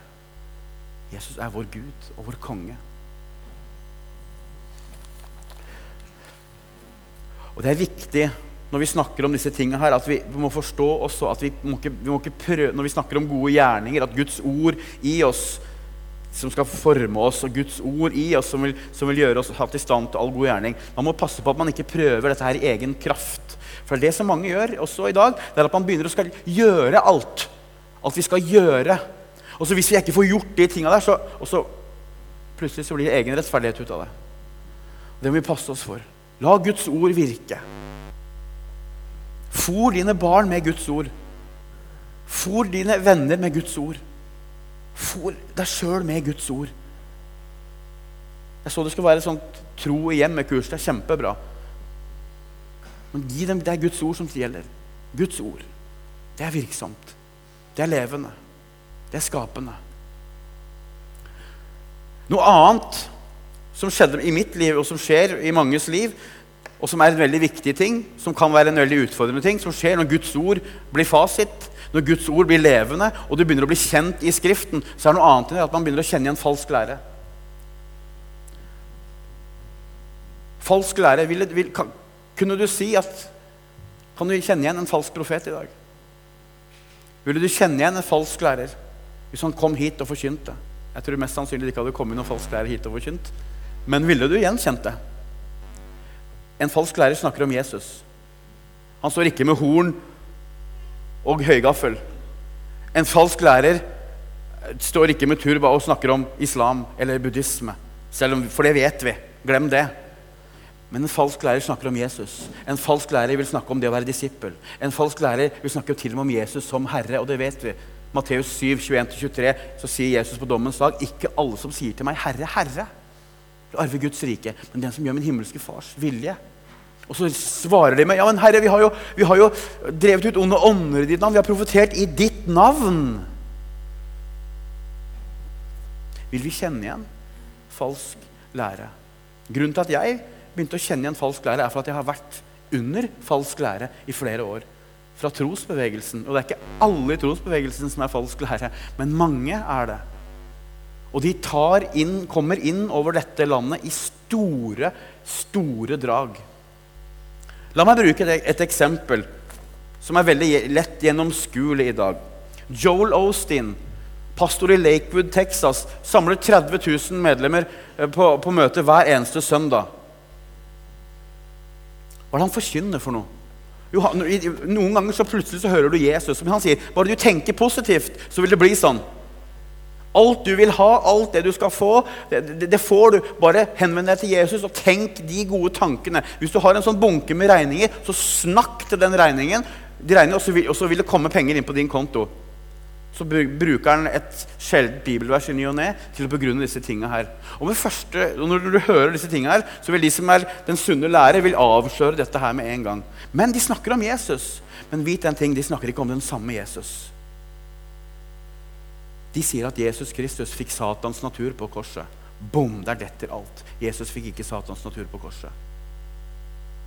Jesus er vår Gud og vår konge. Og det er viktig når vi snakker om disse tingene her, at vi må forstå også at vi må ikke, vi må ikke prøve, når vi snakker om gode gjerninger, at Guds ord i oss som skal forme oss, og Guds ord i oss som vil, som vil gjøre oss hatt i stand til all god gjerning. Man må passe på at man ikke prøver dette her i egen kraft. For det som mange gjør også i dag, det er at man begynner å skal gjøre alt. Alt vi skal gjøre. Og så hvis vi ikke får gjort de tinga der, så, og så plutselig så blir det egen rettferdighet ut av det. Det må vi passe oss for. La Guds ord virke. Fôr dine barn med Guds ord. Fôr dine venner med Guds ord. Fôr deg sjøl med Guds ord. Jeg så det skulle være et sånt tro i hjemmet-kurs. Det er kjempebra. Men gi dem, det er Guds ord som gjelder. Guds ord. Det er virksomt. Det er levende. Det er skapende. Noe annet som skjedde i mitt liv, og som skjer i manges liv, og som er en veldig viktig ting, som kan være en veldig utfordrende ting, som skjer når Guds ord blir fasit, Når Guds ord blir levende, og du begynner å bli kjent i Skriften, så er det noe annet enn at man begynner å kjenne igjen falsk lære. Falsk lære vil, vil, kan, Kunne du si at Kan du kjenne igjen en falsk profet i dag? Ville du kjenne igjen en falsk lærer hvis han kom hit og forkynte? Jeg tror mest sannsynlig ikke hadde kommet noen falsk lærer hit og forkynt. Men ville du gjenkjent det? En falsk lærer snakker om Jesus. Han står ikke med horn og høygaffel. En falsk lærer står ikke med turba og snakker om islam eller buddhisme. Om, for det vet vi. Glem det. Men en falsk lærer snakker om Jesus. En falsk lærer vil snakke om det å være disippel. En falsk lærer vil snakke til og med om Jesus som Herre, og det vet vi. Matteus 7, 21-23, så sier Jesus på dommens dag ikke alle som sier til meg 'Herre, Herre', vil arve Guds rike, men den som gjør min himmelske Fars vilje. Og så svarer de med ja, men Herre, vi har jo, vi har jo drevet ut onde ånder i ditt navn. Vi har profetert i ditt navn. Vil vi kjenne igjen falsk lære? Grunnen til at jeg begynte å kjenne igjen falsk lære, er for at jeg har vært under falsk lære i flere år fra trosbevegelsen. Og det er ikke alle i trosbevegelsen som er falsk lære, men mange er det. Og de inn, kommer inn over dette landet i store, store drag. La meg bruke et eksempel som er veldig lett gjennomskuelig i dag. Joel Osteen, pastor i Lakewood, Texas, samler 30 000 medlemmer eh, på, på møte hver eneste søndag. Hva er det han forkynner for noe? Jo, noen ganger så plutselig så hører du Jesus. Men han sier bare du tenker positivt, så vil det bli sånn. Alt du vil ha, alt det du skal få, det, det, får du. Bare henvend deg til Jesus og tenk de gode tankene. Hvis du har en sånn bunke med regninger, så snakk til den regningen, de regninger og, så vil, og så vil det komme penger inn på din konto så bruker han et sjeldent bibelvers i ny og ne til å begrunne disse tingene her. Og første, Når du hører disse tingene her, så vil de som er den sunne lærer, vil avsløre dette her med en gang. Men de snakker om Jesus. Men vit en ting, de snakker ikke om den samme Jesus. De sier at Jesus Kristus fikk Satans natur på korset. Bom, der detter alt. Jesus fikk ikke Satans natur på korset.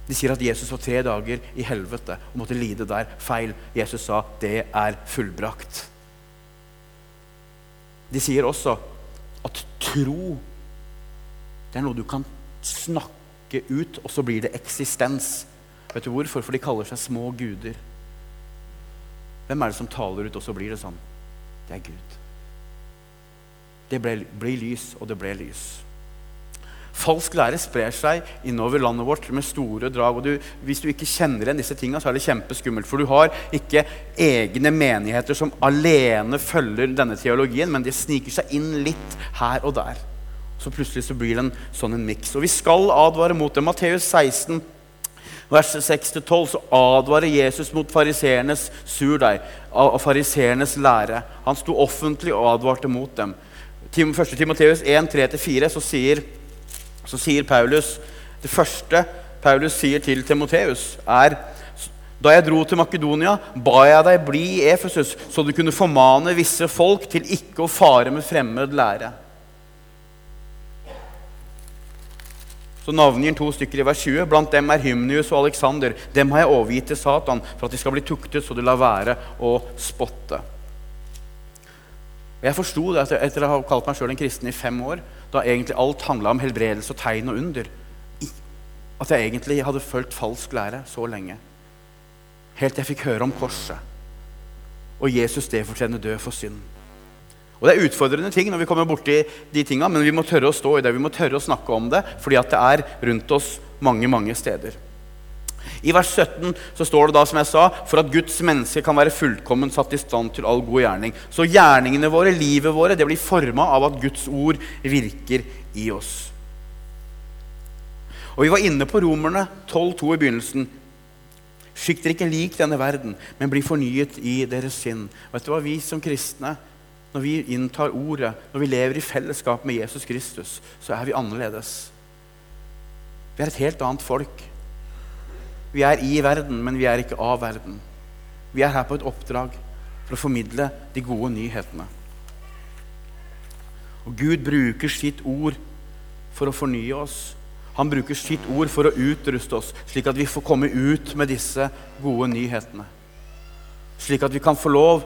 De sier at Jesus var tre dager i helvete og måtte lide der. Feil. Jesus sa 'det er fullbrakt'. De sier også at tro det er noe du kan snakke ut, og så blir det eksistens. Vet du hvorfor? For de kaller seg små guder. Hvem er det som taler ut, og så blir det sånn? Det er Gud. Det ble, ble lys, og det ble lys. Falsk lære sprer seg innover landet vårt med store drag. og du, Hvis du ikke kjenner igjen disse tingene, så er det kjempeskummelt. For du har ikke egne menigheter som alene følger denne teologien, men de sniker seg inn litt her og der. Så plutselig så blir det en sånn en miks. Og vi skal advare mot det. Matteus 16, vers 6-12, så advarer Jesus mot fariseernes surdeig og fariseernes lære. Han sto offentlig og advarte mot dem. 1. Timoteus 1, 3-4 så så sier Paulus Det første Paulus sier til Timoteus, er da jeg dro til Makedonia, ba jeg deg bli i Efesus, så du kunne formane visse folk til ikke å fare med fremmed lære. Så navngir to stykker i vers 20. Blant dem er Hymnius og Alexander. Dem har jeg overgitt til Satan for at de skal bli tuktet, så de lar være å spotte. Og Jeg forsto det etter, å ha kalt meg sjøl en kristen i fem år, da egentlig alt handla om helbredelse og tegn og under, at jeg egentlig hadde fulgt falsk lære så lenge. Helt til jeg fikk høre om korset. Og Jesus det fortjener død for synd. Og Det er utfordrende ting når vi kommer borti de tinga, men vi må tørre å stå i det. Vi må tørre å snakke om det, fordi at det er rundt oss mange, mange steder. I vers 17 så står det da, som jeg sa, for at Guds menneske kan være fullkommen satt i stand til all god gjerning. Så gjerningene våre, livet våre, det blir forma av at Guds ord virker i oss. Og Vi var inne på Romerne 12,2 i begynnelsen. Skykt dere ikke lik denne verden, men bli fornyet i deres sinn. Vet du hva, Vi som kristne, når vi inntar ordet, når vi lever i fellesskap med Jesus Kristus, så er vi annerledes. Vi er et helt annet folk. Vi er i verden, men vi er ikke av verden. Vi er her på et oppdrag for å formidle de gode nyhetene. Og Gud bruker sitt ord for å fornye oss. Han bruker sitt ord for å utruste oss, slik at vi får komme ut med disse gode nyhetene. slik at vi kan få lov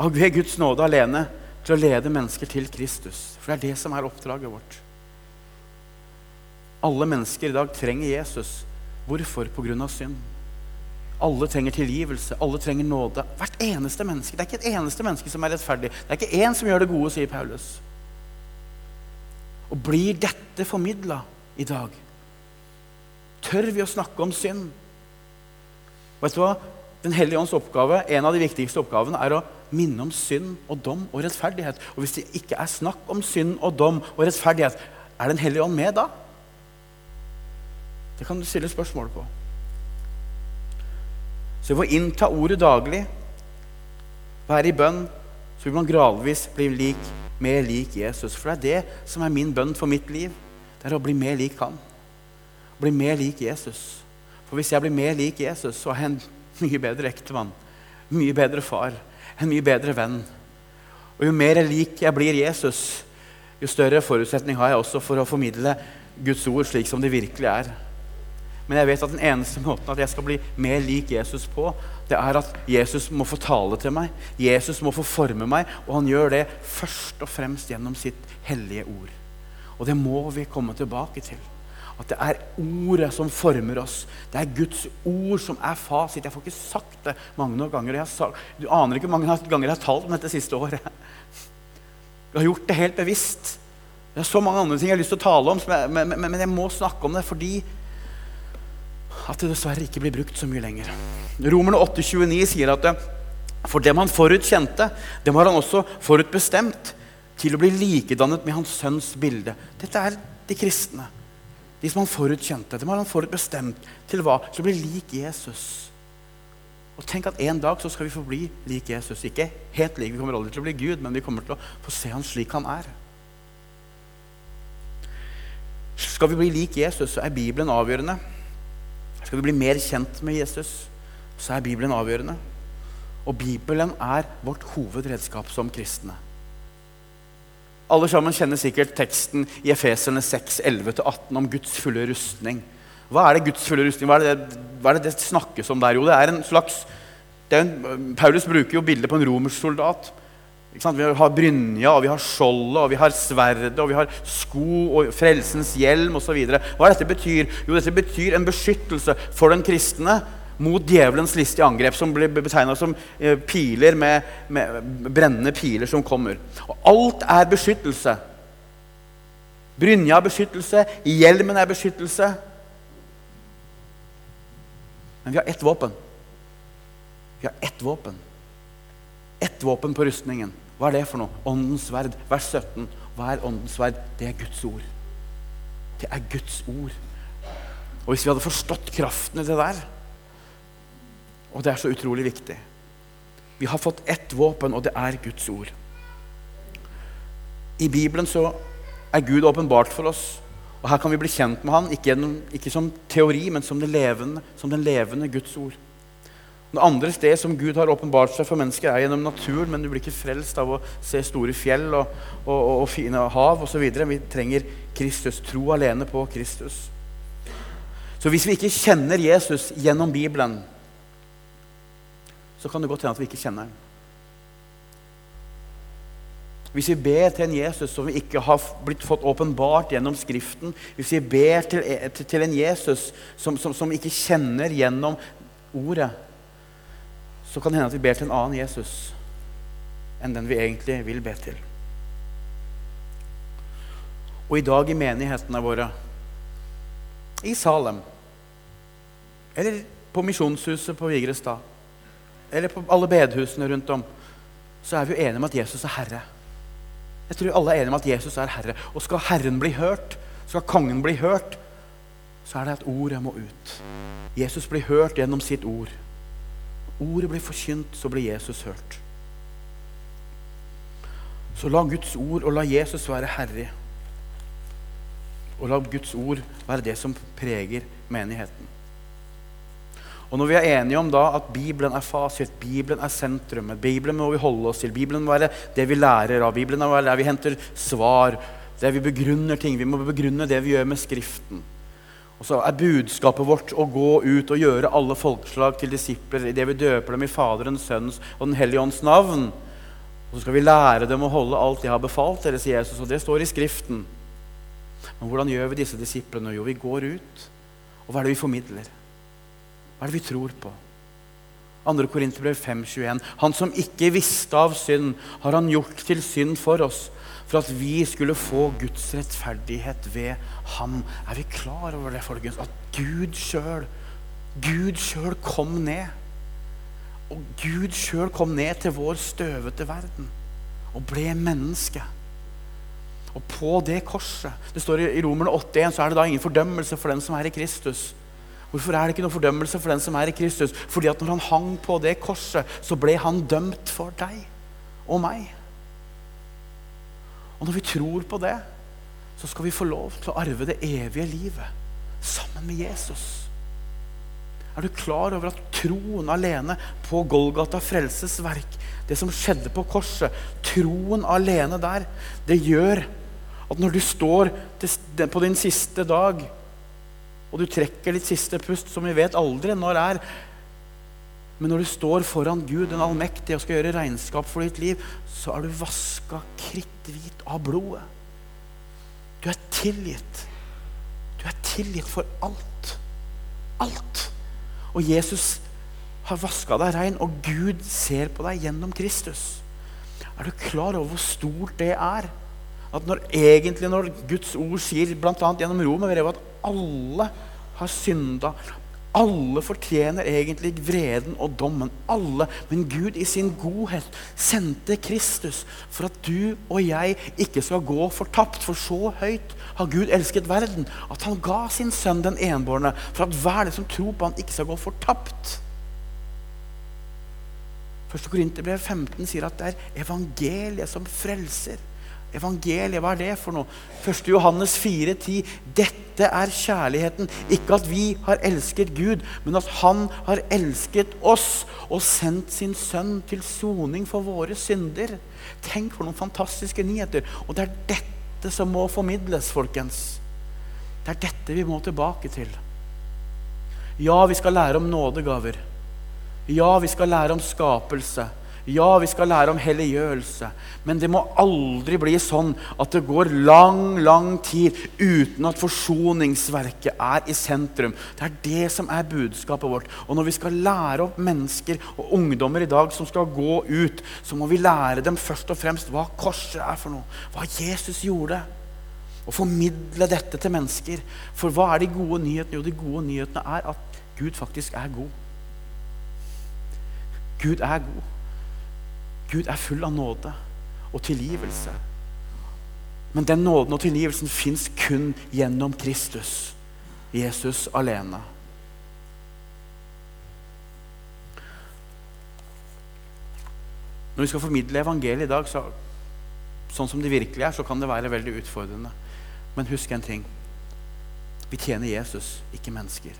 av Guds nåde alene til å lede mennesker til Kristus. For det er det som er oppdraget vårt. Alle mennesker i dag trenger Jesus. Hvorfor? På grunn av synd. Alle trenger tilgivelse. Alle trenger nåde. Hvert eneste menneske. Det er ikke et eneste menneske som er rettferdig. Det er ikke én som gjør det gode, sier Paulus. Og blir dette formidla i dag? Tør vi å snakke om synd? Vet du hva? Den hellige ånds oppgave, En av de viktigste oppgavene er å minne om synd og dom og rettferdighet. Og Hvis det ikke er snakk om synd og dom og rettferdighet, er Den hellige ånd med da? Det kan du stille spørsmål på. Så ved å innta ordet daglig, være i bønn, så vil man gradvis bli lik, mer lik Jesus. For det er det som er min bønn for mitt liv. Det er å bli mer lik han. Bli mer lik Jesus. For hvis jeg blir mer lik Jesus, så er jeg en mye bedre ektemann. Mye bedre far. En mye bedre venn. Og jo mer lik jeg blir Jesus, jo større forutsetning har jeg også for å formidle Guds ord slik som det virkelig er. Men jeg vet at den eneste måten at jeg skal bli mer lik Jesus på, det er at Jesus må få tale til meg. Jesus må få forme meg, og han gjør det først og fremst gjennom sitt hellige ord. Og det må vi komme tilbake til. At det er ordet som former oss. Det er Guds ord som er fasit. Jeg får ikke sagt det mange nok ganger. Sagt, du aner ikke hvor mange ganger jeg har talt om dette siste året. Jeg har gjort det helt bevisst. Det er så mange andre ting jeg har lyst til å tale om, jeg, men, men, men jeg må snakke om det fordi at det dessverre ikke blir brukt så mye lenger. Romerne 8,29 sier at for dem han forutkjente, dem har han også forutbestemt til å bli likedannet med hans sønns bilde. Dette er de kristne. De som han forutkjente. Dem har han forutbestemt til hva? Til å bli lik Jesus. Og tenk at En dag så skal vi få bli lik Jesus. Ikke helt lik, vi kommer aldri til å bli Gud, men vi kommer til å få se han slik han er. Skal vi bli lik Jesus, så er Bibelen avgjørende. Skal vi bli mer kjent med Jesus, så er Bibelen avgjørende. Og Bibelen er vårt hovedredskap som kristne. Alle sammen kjenner sikkert teksten i Efeserne 6, 11-18 om Guds fulle rustning. Hva er det Guds fulle rustning? Hva er det hva er det, det snakkes om der? Jo, det er en slags er en, Paulus bruker jo bildet på en romersk soldat. Vi har brynja, og vi har skjoldet, og vi har sverdet, og vi har sko og frelsens hjelm osv. Hva dette betyr? Jo, dette betyr en beskyttelse for den kristne mot djevelens listige angrep, som blir betegna som eh, piler med, med, brennende piler som kommer. Og alt er beskyttelse. Brynja er beskyttelse, hjelmen er beskyttelse. Men vi har ett våpen. Vi har ett våpen. Ett våpen på rustningen. Hva er det for noe? Åndens sverd. Vers 17. Hva er åndens sverd? Det er Guds ord. Det er Guds ord. Og hvis vi hadde forstått kraften i det der Og det er så utrolig viktig Vi har fått ett våpen, og det er Guds ord. I Bibelen så er Gud åpenbart for oss. Og her kan vi bli kjent med Han, ikke, gjennom, ikke som teori, men som, levende, som den levende Guds ord. Det andre sted som Gud har åpenbart seg for mennesker, er gjennom naturen. Men du blir ikke frelst av å se store fjell og, og, og, og fine hav osv. Vi trenger Kristus. Tro alene på Kristus. Så hvis vi ikke kjenner Jesus gjennom Bibelen, så kan det godt hende at vi ikke kjenner ham. Hvis vi ber til en Jesus som vi ikke har blitt fått åpenbart gjennom Skriften, hvis vi ber til, til en Jesus som, som, som ikke kjenner gjennom Ordet, så kan det hende at vi ber til en annen Jesus enn den vi egentlig vil be til. Og i dag i menighetene våre, i Salem, eller på Misjonshuset på Vigrestad, eller på alle bedehusene rundt om, så er vi jo enige om at Jesus er Herre. Jeg tror alle er enige om at Jesus er Herre. Og skal Herren bli hørt, skal kongen bli hørt, så er det at ordet må ut. Jesus blir hørt gjennom sitt ord ordet blir forkynt, så blir Jesus hørt. Så la Guds ord og la Jesus være herre. Og la Guds ord være det som preger menigheten. Og når vi er enige om da at Bibelen er fasit, Bibelen er sentrumet, Bibelen må vi holde oss til, Bibelen må være det vi lærer av, Bibelen må være der vi henter svar, der vi begrunner ting. Vi må begrunne det vi gjør med Skriften. Og så er budskapet vårt å gå ut og gjøre alle folkeslag til disipler idet vi døper dem i Faderens, Sønnens og Den hellige ånds navn. Og så skal vi lære dem å holde alt jeg har befalt dere, sier Jesus. Og det står i Skriften. Men hvordan gjør vi disse disiplene? Jo, vi går ut. Og hva er det vi formidler? Hva er det vi tror på? 2. Korinterbrev 5,21. Han som ikke visste av synd, har han gjort til synd for oss for at vi skulle få Guds rettferdighet ved ham. Er vi klar over det, folkens? At Gud sjøl, Gud sjøl kom ned. Og Gud sjøl kom ned til vår støvete verden og ble menneske. Og på det korset Det står i Romerne 8,1 så er det da ingen fordømmelse for den som er i Kristus. Hvorfor er det ikke noen fordømmelse for den som er i Kristus? Fordi at når han hang på det korset, så ble han dømt for deg og meg. Og når vi tror på det, så skal vi få lov til å arve det evige livet sammen med Jesus. Er du klar over at troen alene på Golgata frelses verk, det som skjedde på korset, troen alene der, det gjør at når du står på din siste dag, og du trekker ditt siste pust, som vi vet aldri når er Men når du står foran Gud, den allmektige, og skal gjøre regnskap for ditt liv, så er du vaska kritthvit av blodet. Du er tilgitt. Du er tilgitt for alt. Alt. Og Jesus har vaska deg rein, og Gud ser på deg gjennom Kristus. Er du klar over hvor stort det er? At når egentlig når Guds ord sier, bl.a. gjennom Romerbrevet, at alle har synda, alle fortjener egentlig vreden og dommen. Alle. Men Gud i sin godhet sendte Kristus for at du og jeg ikke skal gå fortapt. For så høyt har Gud elsket verden at han ga sin sønn den enbårne for at hver den som tror på han ikke skal gå fortapt. 1. Korinterbrev 15 sier at det er evangeliet som frelser. Evangeliet, hva er det for noe? 1. Johannes 4,10.: Dette er kjærligheten. Ikke at vi har elsket Gud, men at Han har elsket oss og sendt sin sønn til soning for våre synder. Tenk for noen fantastiske nyheter. Og det er dette som må formidles, folkens. Det er dette vi må tilbake til. Ja, vi skal lære om nådegaver. Ja, vi skal lære om skapelse. Ja, vi skal lære om helliggjørelse, men det må aldri bli sånn at det går lang, lang tid uten at forsoningsverket er i sentrum. Det er det som er budskapet vårt. Og når vi skal lære opp mennesker og ungdommer i dag som skal gå ut, så må vi lære dem først og fremst hva korset er for noe, hva Jesus gjorde. Og formidle dette til mennesker. For hva er de gode nyhetene? Jo, de gode nyhetene er at Gud faktisk er god. Gud er god. Gud er full av nåde og tilgivelse. Men den nåden og tilgivelsen fins kun gjennom Kristus, Jesus alene. Når vi skal formidle evangeliet i dag, så, sånn som det virkelig er, så kan det være veldig utfordrende. Men husk en ting. Vi tjener Jesus, ikke mennesker.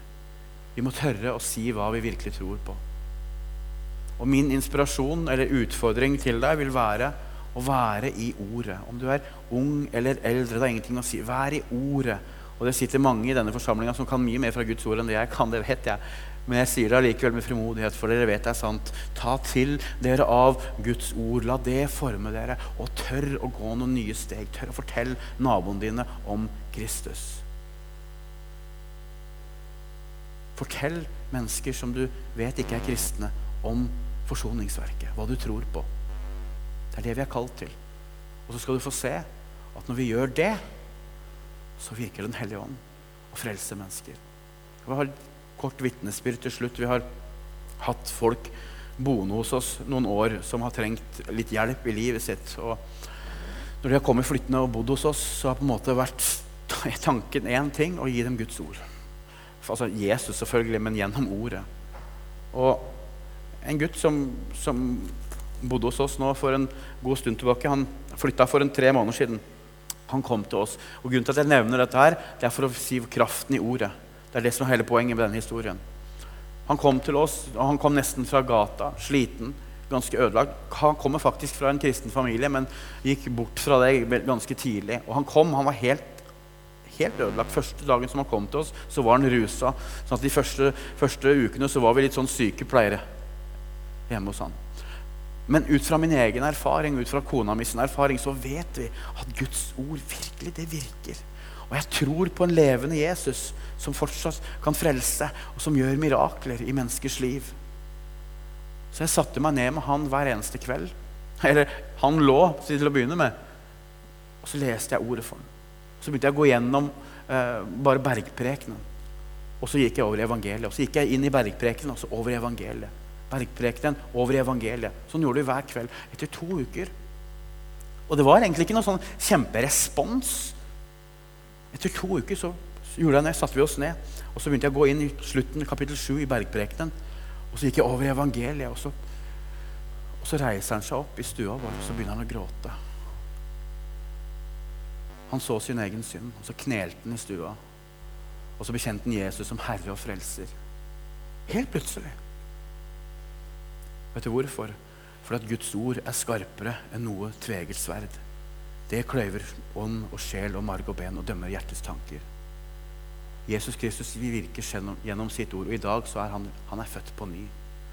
Vi må tørre å si hva vi virkelig tror på. Og min inspirasjon eller utfordring til deg vil være å være i ordet. Om du er ung eller eldre, det er ingenting å si. Vær i ordet. Og det sitter mange i denne forsamlinga som kan mye mer fra Guds ord enn det jeg kan. det vet jeg. Men jeg sier det allikevel med frimodighet, for dere vet det er sant. Ta til dere av Guds ord. La det forme dere. Og tør å gå noen nye steg. Tør å fortelle naboene dine om Kristus. Fortell mennesker som du vet ikke er kristne, om Kristus forsoningsverket, hva du tror på. Det er det vi er kalt til. Og så skal du få se at når vi gjør det, så virker Den hellige ånd og frelser mennesker. Vi har kort vitnesbyrd til slutt. Vi har hatt folk boende hos oss noen år som har trengt litt hjelp i livet sitt. Og når de har kommet flyttende og bodd hos oss, så har på en måte vært tanken én ting å gi dem Guds ord. Altså Jesus, selvfølgelig, men gjennom ordet. Og en gutt som, som, bodde hos oss nå for en god stund tilbake. Han flytta for en tre måneder siden. Han kom til oss. Og Grunnen til at jeg nevner dette, her, det er for å si kraften i ordet. Det er det som er hele poenget med denne historien. Han kom til oss, og han kom nesten fra gata, sliten, ganske ødelagt. Han kommer faktisk fra en kristen familie, men gikk bort fra det ganske tidlig. Og han kom, han var helt, helt ødelagt. Første dagen som han kom til oss, så var han rusa. Så at De første, første ukene så var vi litt sånn sykepleiere hjemme hos han. Men ut fra min egen erfaring ut fra kona mi sin erfaring, så vet vi at Guds ord virkelig, det virker. Og jeg tror på en levende Jesus som fortsatt kan frelse, og som gjør mirakler i menneskers liv. Så jeg satte meg ned med han hver eneste kveld. Eller han lå til å begynne med. Og så leste jeg ordet for ham. Så begynte jeg å gå gjennom eh, bare bergprekenen. Og så gikk jeg over i evangeliet. Og så gikk jeg inn i bergprekenen og så over i evangeliet. Bergprekenen over i evangeliet. Sånn gjorde vi hver kveld etter to uker. Og det var egentlig ikke noen sånn kjemperespons. Etter to uker så jeg det, satte vi oss ned. Og så begynte jeg å gå inn i slutten kapittel 7 i bergprekenen. Og så gikk jeg over i evangeliet. Og så, og så reiser han seg opp i stua vår og så begynner han å gråte. Han så sin egen synd, og så knelte han i stua. Og så bekjente han Jesus som herre og frelser. Helt plutselig. Vet du hvorfor? Fordi at Guds ord er skarpere enn noe tveget sverd. Det kløyver ånd og sjel og marg og ben og dømmer hjertets tanker. Jesus Kristus virker gjennom sitt ord, og i dag så er han, han er født på ny.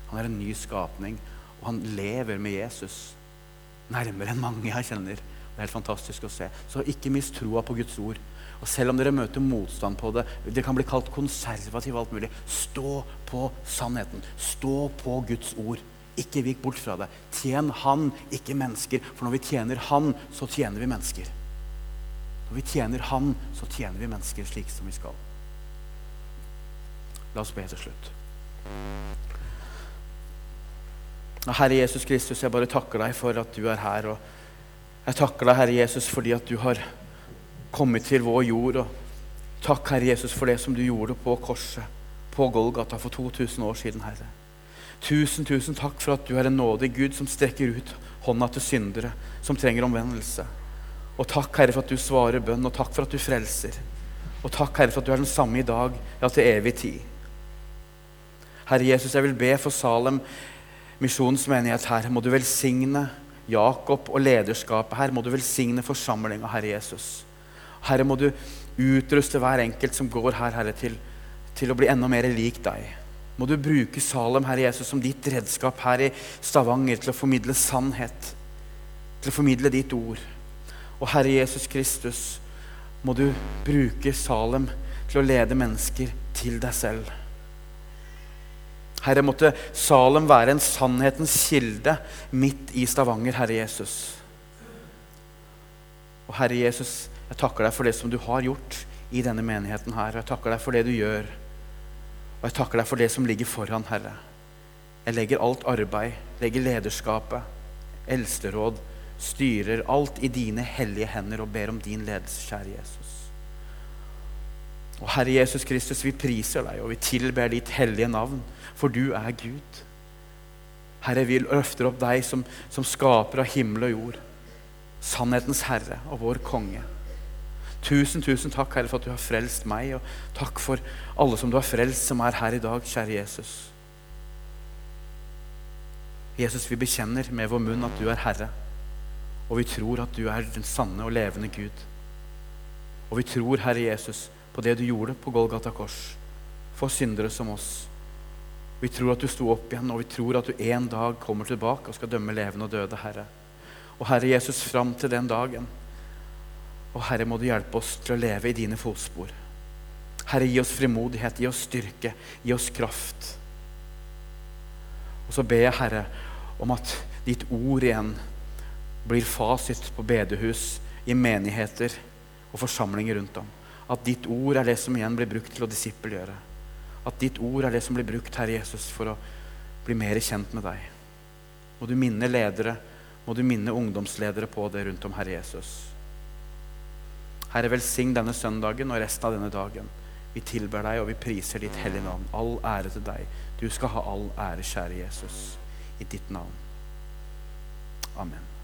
Han er en ny skapning, og han lever med Jesus nærmere enn mange jeg kjenner. Det er helt fantastisk å se. Så ikke mist troa på Guds ord. Og selv om dere møter motstand på det, det kan bli kalt konservativ alt mulig, stå på sannheten. Stå på Guds ord. Ikke vik bort fra det. Tjen Han, ikke mennesker. For når vi tjener Han, så tjener vi mennesker. Når vi tjener Han, så tjener vi mennesker slik som vi skal. La oss be til slutt. Herre Jesus Kristus, jeg bare takker deg for at du er her. og Jeg takker deg, Herre Jesus, fordi at du har kommet til vår jord. Og takk, Herre Jesus, for det som du gjorde på korset, på Golgata, for 2000 år siden, Herre. Tusen, tusen takk for at du er en nådig Gud som strekker ut hånda til syndere som trenger omvendelse. Og takk, Herre, for at du svarer bønn, og takk for at du frelser. Og takk, Herre, for at du er den samme i dag, ja, til evig tid. Herre Jesus, jeg vil be for Salem misjonsmenighet her. Må du velsigne Jakob og lederskapet her. Må du velsigne forsamlinga, Herre Jesus. Herre, må du utruste hver enkelt som går her, Herre, til, til å bli enda mer lik deg. Må du bruke Salem, Herre Jesus, som ditt redskap her i Stavanger til å formidle sannhet. Til å formidle ditt ord. Og Herre Jesus Kristus, må du bruke Salem til å lede mennesker til deg selv. Herre, måtte Salem være en sannhetens kilde midt i Stavanger, Herre Jesus. Og Herre Jesus, jeg takker deg for det som du har gjort i denne menigheten her. Og Jeg takker deg for det du gjør. Og jeg takker deg for det som ligger foran, Herre. Jeg legger alt arbeid, legger lederskapet, eldsteråd, styrer, alt i dine hellige hender og ber om din ledelse, kjære Jesus. Og Herre Jesus Kristus, vi priser deg, og vi tilber ditt hellige navn, for du er Gud. Herre, vi løfter opp deg som, som skaper av himmel og jord. Sannhetens Herre og vår konge. Tusen, tusen takk, Herre, for at du har frelst meg, og takk for alle som du har frelst, som er her i dag, kjære Jesus. Jesus, vi bekjenner med vår munn at du er Herre, og vi tror at du er den sanne og levende Gud. Og vi tror, Herre Jesus, på det du gjorde på Golgata kors for syndere som oss. Vi tror at du sto opp igjen, og vi tror at du en dag kommer tilbake og skal dømme levende og døde, Herre. Og Herre Jesus, fram til den dagen. Og Herre, må du hjelpe oss til å leve i dine fotspor. Herre, gi oss frimodighet, gi oss styrke, gi oss kraft. Og så ber jeg, Herre, om at ditt ord igjen blir fasit på bedehus, i menigheter og forsamlinger rundt om. At ditt ord er det som igjen blir brukt til å disippelgjøre. At ditt ord er det som blir brukt, Herre Jesus, for å bli mer kjent med deg. Må du minne ledere, må du minne ungdomsledere på det rundt om, Herre Jesus. Herre, velsign denne søndagen og resten av denne dagen. Vi tilber deg, og vi priser ditt hellige navn. All ære til deg. Du skal ha all ære, kjære Jesus, i ditt navn. Amen.